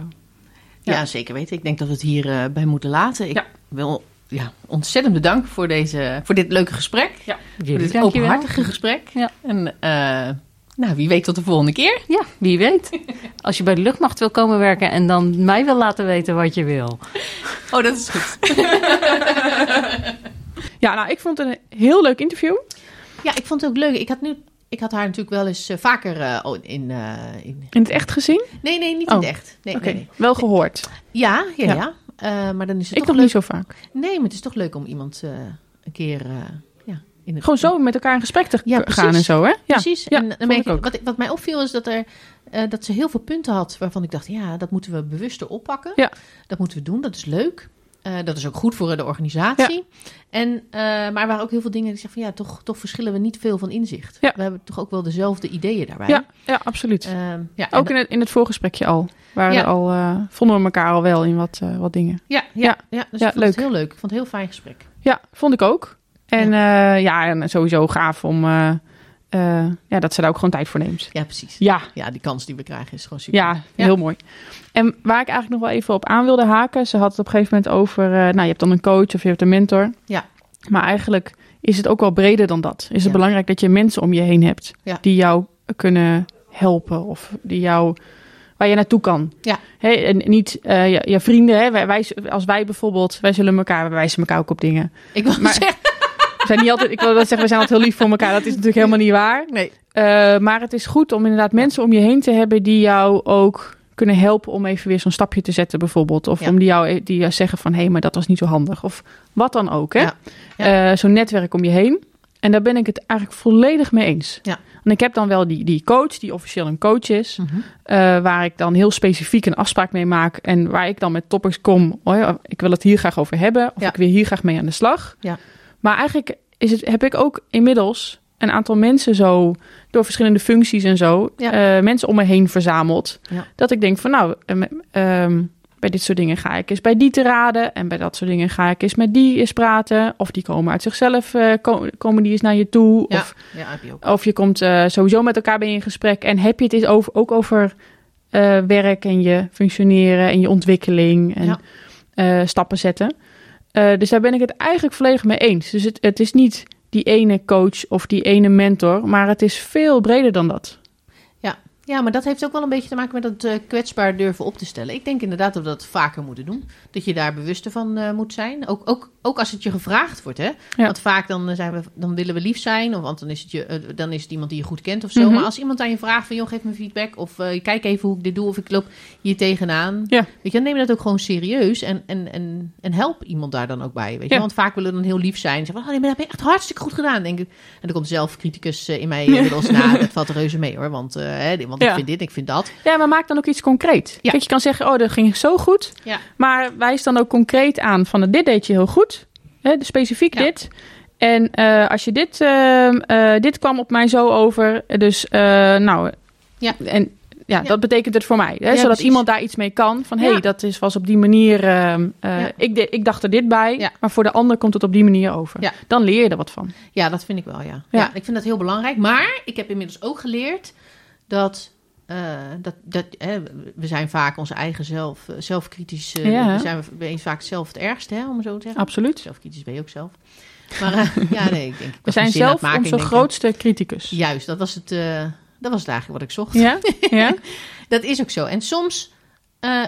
Ja, Ja. zeker weten. Ik denk dat we het hierbij bij moeten laten. Ik Ja. wil ja, ontzettend bedanken voor, deze, voor dit leuke gesprek. Ja. Voor dit openhartige gesprek. Ja. En eh, nou, wie weet tot de volgende keer. Ja, wie weet. Als je bij de luchtmacht wil komen werken en dan mij wil laten weten wat je wil. Oh, dat is goed. [LAUGHS] Ja, nou, ik vond het een heel leuk interview. Ja, ik vond het ook leuk. Ik had, nu, ik had haar natuurlijk wel eens eh, vaker eh, oh, in, eh, in... In het echt gezien? Nee, nee, niet in Oh, het echt. Nee, Oké, nee, nee. wel gehoord. Ja, ja, Ja. ja. Eh, maar dan is het Ik toch nog leuk... niet zo vaak. Nee, maar het is toch leuk om iemand eh, een keer... eh, ja, in. Gewoon zo met elkaar in gesprek te Ja, gaan precies. en zo, hè? Ja, Precies. Ja, en dan vond merk ik ook. wat, wat mij opviel is dat, er, eh, dat ze heel veel punten had waarvan ik dacht, ja, dat moeten we bewuster oppakken. Ja. Dat moeten we doen, dat is leuk. Eh, dat is ook goed voor de organisatie. En, eh, maar er waren ook heel veel dingen die zeggen van ja, toch, toch verschillen we niet veel van inzicht. Ja. We hebben toch ook wel dezelfde ideeën daarbij. Ja, ja absoluut. Ehm, ja, en Ook in het, in het voorgesprekje al. Waren Ja. al eh, vonden we elkaar al wel in wat, eh, wat dingen. ja, ja, Ja. ja, dus Ja, ik vond leuk. het heel leuk. Ik vond het heel fijn gesprek. Ja, vond ik ook. En ja, ja en sowieso gaaf om eh, eh, ja, dat ze daar ook gewoon tijd voor neemt. Ja, precies. Ja, Ja, die kans die we krijgen is gewoon super. ja, heel mooi. En waar ik eigenlijk nog wel even op aan wilde haken. Ze had het op een gegeven moment over... eh, nou, je hebt dan een coach of je hebt een mentor. Ja. Maar eigenlijk is het ook wel breder dan dat. Is het Ja. belangrijk dat je mensen om je heen hebt Ja. die jou kunnen helpen of die jou waar je naartoe kan. Ja. Hè, en niet eh je, je vrienden. Hè, wij, wij, als wij bijvoorbeeld, wij zullen elkaar, wij wijzen elkaar ook op dingen. Ik wil Maar- zeggen, zijn niet altijd, ik wil dat zeggen, we zijn altijd heel lief voor elkaar. Dat is natuurlijk helemaal niet waar. nee. Eh, maar het is goed om inderdaad mensen om je heen te hebben die jou ook kunnen helpen om even weer zo'n stapje te zetten, bijvoorbeeld. Of Ja. om die jou, die jou zeggen van hé, hey, maar dat was niet zo handig. Of wat dan ook. Hè? Ja. Eh, zo'n netwerk om je heen. En daar ben ik het eigenlijk volledig mee eens. Ja. En ik heb dan wel die, die coach, die officieel een coach is, Mhm. eh, waar ik dan heel specifiek een afspraak mee maak. En waar ik dan met topics kom. Oh ja, ik wil het hier graag over hebben. Of Ja. ik wil hier graag mee aan de slag. Ja. Maar eigenlijk is het, heb ik ook inmiddels een aantal mensen zo, door verschillende functies en zo, Ja. eh, mensen om me heen verzameld. Ja. Dat ik denk van nou, ehm, ehm, bij dit soort dingen ga ik eens bij die te raden. En bij dat soort dingen ga ik eens met die eens praten. Of die komen uit zichzelf, eh, ko- komen die eens naar je toe. Ja. Of, je of je komt eh, sowieso met elkaar bij in gesprek. En heb je het eens over, ook over werk en je functioneren en je ontwikkeling en stappen zetten. Eh, dus daar ben ik het eigenlijk volledig mee eens. Dus het, het is niet die ene coach of die ene mentor, maar het is veel breder dan dat. Ja, maar dat heeft ook wel een beetje te maken met dat eh, kwetsbaar durven op te stellen. Ik denk inderdaad dat we dat vaker moeten doen. Dat je daar bewuster van eh, moet zijn. Ook, ook, ook als het je gevraagd wordt. Hè? Want vaak dan, eh, zijn we, dan willen we lief zijn. Of, want dan is, het je, dan is het iemand die je goed kent of zo. Mhm. Maar als iemand aan je vraagt van... joh, geef me feedback. Of kijk even hoe ik dit doe. Of ik loop hier tegenaan. Ja. Weet je, dan neem je dat ook gewoon serieus. En, en, en, en help iemand daar dan ook bij. Weet je? Ja. Want vaak willen we dan heel lief zijn. Zeggen van, oh, nee, maar dat heb je echt hartstikke goed gedaan. Denk ik. En dan komt zelf criticus in mij [LAUGHS] inmiddels na. Dat valt reuze mee hoor. Want, hè, want ik Ja. vind dit, ik vind dat. Ja, maar maak dan ook iets concreet. Ja. Kijk, je kan zeggen, oh, dat ging zo goed. Ja. Maar wijs dan ook concreet aan van, dit deed je heel goed. Hè, dus specifiek Ja. dit. En eh, als je dit, eh, dit kwam op mij zo over. Dus, eh, nou, Ja. en ja, Ja. dat betekent het voor mij. Hè, Ja, zodat precies. iemand daar iets mee kan. Van, hé, Ja. hey, dat is, was op die manier... eh, Ja. ik, de- ik dacht er dit bij, Ja. maar voor de ander komt het op die manier over. Ja. Dan leer je er wat van. Ja, dat vind ik wel, ja. Ja. ja. Ik vind dat heel belangrijk. Maar ik heb inmiddels ook geleerd dat... eh, dat, dat hè, we zijn vaak onze eigen zelf, eh, zelfkritisch. Ja. we zijn we ben vaak zelf het ergste, hè, om zo te zeggen. Absoluut. Zelfkritisch ben je ook zelf. Maar [LAUGHS] ja, nee, ik denk... ik We zijn zelf maken. onze Ik grootste criticus. eh, Juist, dat was, het, dat was het eigenlijk wat ik zocht. Ja? ja? [LAUGHS] Dat is ook zo. En soms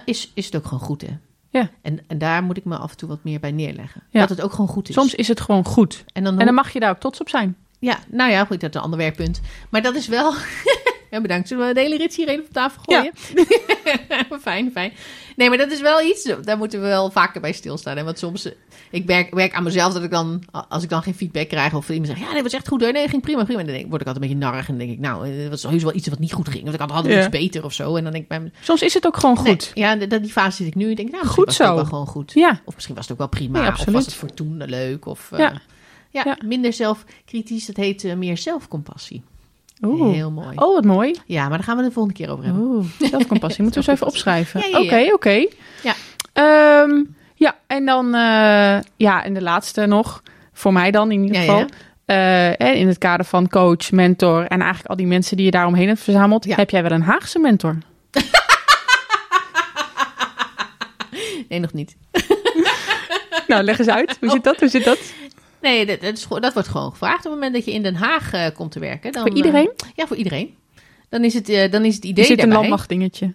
is, is het ook gewoon goed, hè. Ja. En, en daar moet ik me af en toe wat meer bij neerleggen. Ja. Dat het ook gewoon goed is. Soms is het gewoon goed. En dan, En dan mag je daar ook trots op zijn. Ja, nou ja, goed, dat is een ander werkpunt. Maar dat is wel... [LAUGHS] ja, bedankt. Zullen we de hele rits hier even op tafel gooien? [LAUGHS] fijn, fijn. Nee, maar dat is wel iets, daar moeten we wel vaker bij stilstaan. Hè? Want soms, eh, ik werk, werk aan mezelf dat ik dan, als ik dan geen feedback krijg... of iemand zegt, ja, dat was echt goed hoor. Nee, ging prima, prima. Dan denk, word ik altijd een beetje narrig en dan denk ik... nou, eh, er was heus wel iets wat niet goed ging. Of ik had altijd Ja. iets beter of zo. En dan denk ik bij me... Soms is het ook gewoon goed. Nee, ja, de- die fase zit ik nu. Ik denk, nou, Goed was het ook zo. wel gewoon goed. Ja. Of misschien was het ook wel prima. Nee, of was het voor toen leuk. Of, eh, Ja. ja. Ja. minder zelfkritisch. Dat heet meer zelfcompassie. Oeh. Heel mooi. Oh, wat mooi. Ja, maar daar gaan we de volgende keer over hebben. Oeh, zelfcompassie. Moeten we eens [LAUGHS] even opschrijven. Ja, ja, ja. Oké, oké. Ja. Ehm, ja, en dan, eh, ja, en de laatste nog, voor mij dan in ieder Ja, geval. ja. Eh, in het kader van coach, mentor en eigenlijk al die mensen die je daaromheen hebt verzameld. Ja. Heb jij wel een Haagse mentor? [LAUGHS] Nee, nog niet. [LAUGHS] nou, leg eens uit. Hoe zit dat? Hoe zit dat? Nee, dat, dat, is, wordt gewoon gevraagd op het moment dat je in Den Haag eh, komt te werken. Dan, Voor iedereen? eh, ja, voor iedereen. Dan is het, eh, dan is het idee Er zit een landmachtdingetje.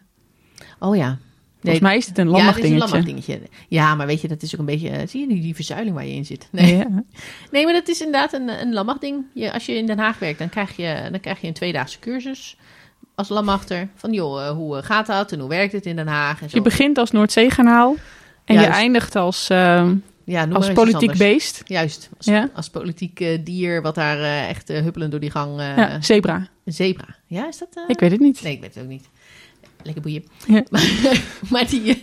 Oh ja. Volgens mij is het een Ja, het is een landmachtdingetje. landmachtdingetje. Ja, maar weet je, dat is ook een beetje... zie je die, die verzuiling waar je in zit? Nee, Ja. [LAUGHS] nee maar dat is inderdaad een, een landmachtding. Je, als je in Den Haag werkt, dan krijg je, dan krijg je een tweedaagse cursus als landmachter. Van joh, hoe gaat dat en hoe werkt het in Den Haag? En zo. Je begint als Noordzeekanaal en je Juist. eindigt als, eh, ja, noem als maar politiek beest. Juist, als, Ja. als politiek eh, dier wat daar eh, echt eh, huppelend door die gang... eh, Ja, zebra. Zebra. Ja, is dat... eh, Ik weet het niet. Nee, ik weet het ook niet. Lekker boeien. Ja. [LAUGHS] Maar, maar die... [LAUGHS]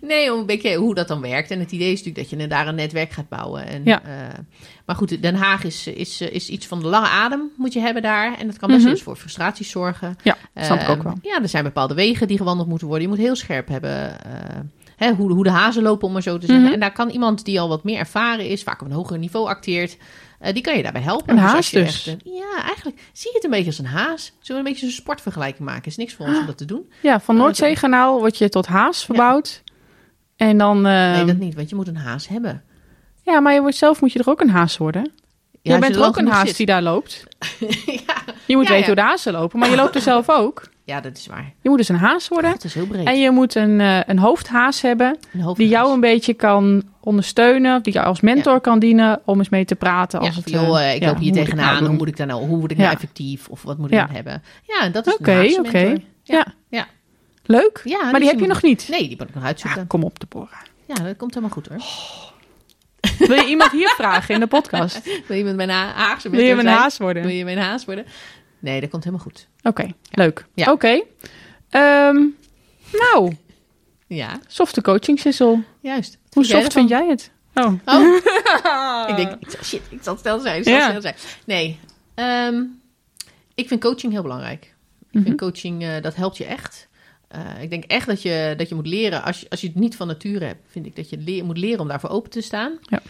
Nee, om een beetje hoe dat dan werkt. En het idee is natuurlijk dat je daar een netwerk gaat bouwen. En, Ja. Eh, maar goed, Den Haag is, is, is iets van de lange adem moet je hebben daar. En dat kan best wel Mhm. eens voor frustraties zorgen. Ja, snap ik Ehm, ook wel. Ja, er zijn bepaalde wegen die gewandeld moeten worden. Je moet heel scherp hebben eh, hè, hoe, hoe de hazen lopen, om maar zo te zeggen. Mhm. En daar kan iemand die al wat meer ervaren is, vaak op een hoger niveau acteert, eh, die kan je daarbij helpen. Een als haas dus. echt, eh, ja, eigenlijk zie je het een beetje als een haas. Zullen we een beetje zo'n sportvergelijking maken? is niks voor ons om dat te doen. Ja, van Noordzeekanaal word je tot Haas verbouwd. En dan... eh, Nee, dat niet, want je moet een haas hebben. Ja, maar je wordt zelf moet je er ook een haas worden. Ja, je bent er ook een haas zit. die daar loopt. [LAUGHS] ja. Je moet Ja, weten ja. hoe de hazen lopen, maar je loopt er [LAUGHS] zelf ook. ja, dat is waar. Je moet dus een haas worden. Dat is heel breed. En je moet een, eh, een hoofdhaas hebben Een hoofdhaas. die jou een beetje kan ondersteunen, die jou als mentor kan dienen om eens mee te praten. Als ja, het, joh, eh, eh, ik ja, loop hier ik tegenaan. nou hoe moet ik daar nou? Hoe word ik nou effectief? Of wat moet ik Ja. dan hebben? Ja, dat is Oké, een oké. Ja. Ja. Leuk, Ja, maar die heb je nog niet. Nee, die moet ik nog uitzoeken. Kom op de boren. Ja, dat komt helemaal goed hoor. Wil je iemand hier vragen in de podcast? [LAUGHS] Wil je met mijn ha- Haagse Wil je mijn haas worden? Wil Oké, je mijn haas worden? Nee, dat komt helemaal goed. leuk. Ja. Oké. Ehm, nou, Ja, softe coaching, Sissel. juist. Hoe soft vind jij het? Oh. Oh. [LAUGHS] ik denk, ik shit, ik zal snel zijn. Ik zal Ja. snel zijn. Nee, ehm, ik vind coaching heel belangrijk. Ik Mhm. vind coaching, eh, dat helpt je echt. Eh, ik denk echt dat je, dat je moet leren, als je, als je het niet van nature hebt, vind ik dat je leer- moet leren om daarvoor open te staan. Ja.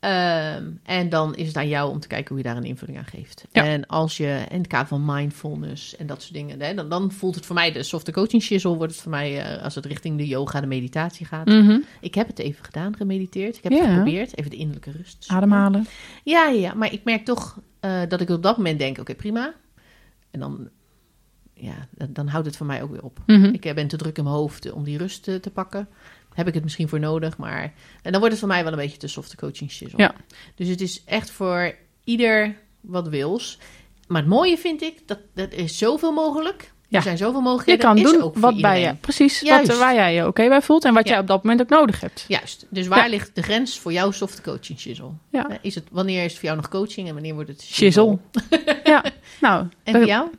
Ehm, en dan is het aan jou om te kijken hoe je daar een invulling aan geeft. Ja. En als je in het kader van mindfulness en dat soort dingen, hè, dan, dan voelt het voor mij de softe coaching shizzle, wordt het voor mij eh, als het richting de yoga, de meditatie gaat. Mhm. Ik heb het even gedaan, gemediteerd. Ik heb Ja. het geprobeerd, even de innerlijke rust. Ademhalen. Ja, ja, ja, maar ik merk toch eh, dat ik op dat moment denk, oké, prima. En dan, ja, dan, dan houdt het voor mij ook weer op. Mhm. Ik eh, ben te druk in mijn hoofd eh, om die rust eh, te pakken. Heb ik het misschien voor nodig, maar... En dan wordt het voor mij wel een beetje te softe coaching shizzle. Ja. Dus het is echt voor ieder wat wils. Maar het mooie vind ik, dat, dat er is zoveel mogelijk. Ja. Er zijn zoveel Je mogelijkheden. kan is doen wat bij je, precies, wat, Juist. waar jij je oké bij voelt en wat Ja. jij op dat moment ook nodig hebt. Juist. Dus waar Ja. ligt de grens voor jouw softe coaching shizzle? Ja. Eh, Is het, wanneer is het voor jou nog coaching en wanneer wordt het Shizzle. ja, [LAUGHS] nou. En voor jou?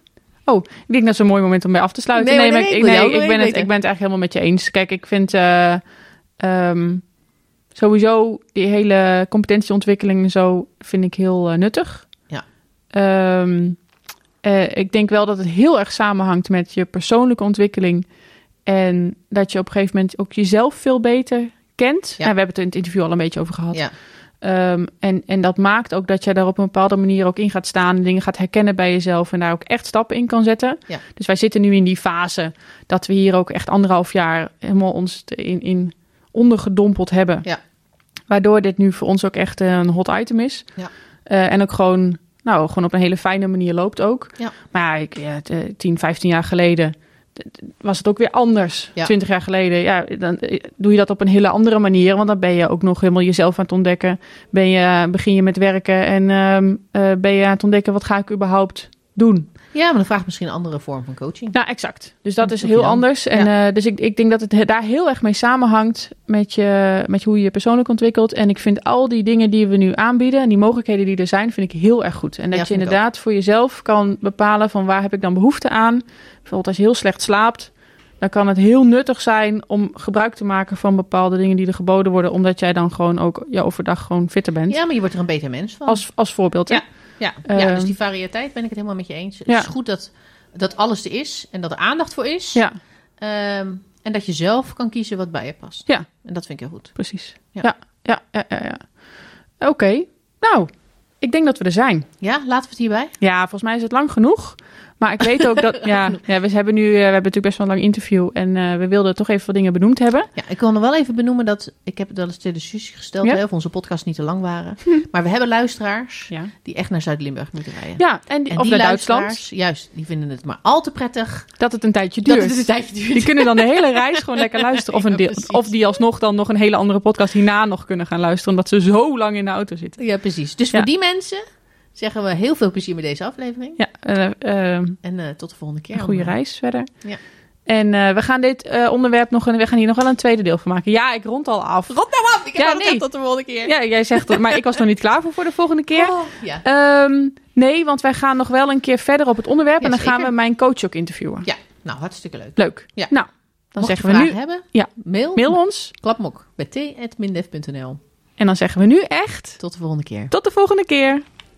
Ik denk dat is een mooi moment om bij af te sluiten. Nee, nee, ik, ik wil nee, ik, ben het, ik ben het eigenlijk helemaal met je eens. Kijk, ik vind eh, ehm, sowieso die hele competentieontwikkeling en zo vind ik heel eh, nuttig. Ja. Ehm, eh, ik denk wel dat het heel erg samenhangt met je persoonlijke ontwikkeling. En dat je op een gegeven moment ook jezelf veel beter kent. Nou, we hebben het in het interview al een beetje over gehad. Ja. Ehm, en, en dat maakt ook dat jij daar op een bepaalde manier ook in gaat staan. En dingen gaat herkennen bij jezelf. En daar ook echt stappen in kan zetten. Ja. Dus wij zitten nu in die fase dat we hier ook echt anderhalf jaar helemaal ons in, in ondergedompeld hebben. Ja. Waardoor dit nu voor ons ook echt eh, een hot item is. Ja. Eh, en ook gewoon, nou, gewoon op een hele fijne manier loopt ook. Ja. Maar ik, ja, het, eh, 10, 15 jaar geleden was het ook weer anders. Ja. 20 jaar geleden, ja, dan eh, doe je dat op een hele andere manier. Want dan ben je ook nog helemaal jezelf aan het ontdekken. Ben je, begin je met werken en ehm, eh, ben je aan het ontdekken, wat ga ik überhaupt doen? Ja, maar dan vraagt misschien een andere vorm van coaching. Nou, exact. Dus dat Dat is heel anders. En eh, dus ik, ik denk dat het he- daar heel erg mee samenhangt met, je, met hoe je je persoonlijk ontwikkelt. En ik vind al die dingen die we nu aanbieden en die mogelijkheden die er zijn, vind ik heel erg goed. En dat Ja, je inderdaad voor jezelf kan bepalen van waar heb ik dan behoefte aan. Bijvoorbeeld als je heel slecht slaapt, dan kan het heel nuttig zijn om gebruik te maken van bepaalde dingen die er geboden worden. Omdat jij dan gewoon ook ja, overdag gewoon fitter bent. Ja, maar je wordt er een beter mens van. Als, als voorbeeld. hè? Ja. Ja, ja, Ehm, dus die variëteit ben ik het helemaal met je eens. Het is goed dat, dat alles er is en dat er aandacht voor is. ja, Ehm, en dat je zelf kan kiezen wat bij je past. Ja. En dat vind ik heel goed. precies. Ja. Ja, ja, ja, ja. ja. Oké, nou, ik denk dat we er zijn. Ja, laten we het hierbij. Ja, volgens mij is het lang genoeg. Maar ik weet ook dat. [LAUGHS] ja, ja, we hebben nu. eh, We hebben natuurlijk best wel een lang interview. En eh, we wilden toch even wat dingen benoemd hebben. Ja, ik wil nog wel even benoemen dat ik heb het wel eens discussie gesteld, Ja? hè, of onze podcasts niet te lang waren. [LAUGHS] Maar we hebben luisteraars Ja. die echt naar Zuid-Limburg moeten rijden. Ja, en, die, En of die naar Duitsland. Juist, die vinden het maar al te prettig Dat het een tijdje dat duurt. het een tijdje duurt. Die kunnen dan de hele reis gewoon lekker [LAUGHS] luisteren. Of, een deel, of die alsnog dan nog een hele andere podcast hierna nog kunnen gaan luisteren. Omdat ze zo lang in de auto zitten. Ja, precies. Dus voor die mensen zeggen we heel veel plezier met deze aflevering. Ja, eh, eh, En eh, tot de volgende keer. een goede allemaal. reis verder. Ja. En eh, we gaan dit onderwerp nog. We gaan hier nog wel een tweede deel van maken. Ja, ik rond al af. Rot nou af! Ik heb Ja, al nee. tot de volgende keer. Ja, jij zegt dat. Maar ik was nog niet klaar voor voor de volgende keer. Oh, ja. Ehm, nee, want wij gaan nog wel een keer verder op het onderwerp. Ja, en dan gaan we mijn coach ook interviewen. ja, nou hartstikke leuk. Leuk. Ja. Nou, dan Mocht zeggen we nu... hebben, Ja. mail, Mail ons. klapmok bij t.mindef.nl. En dan zeggen we nu echt... Tot de volgende keer. Tot de volgende keer.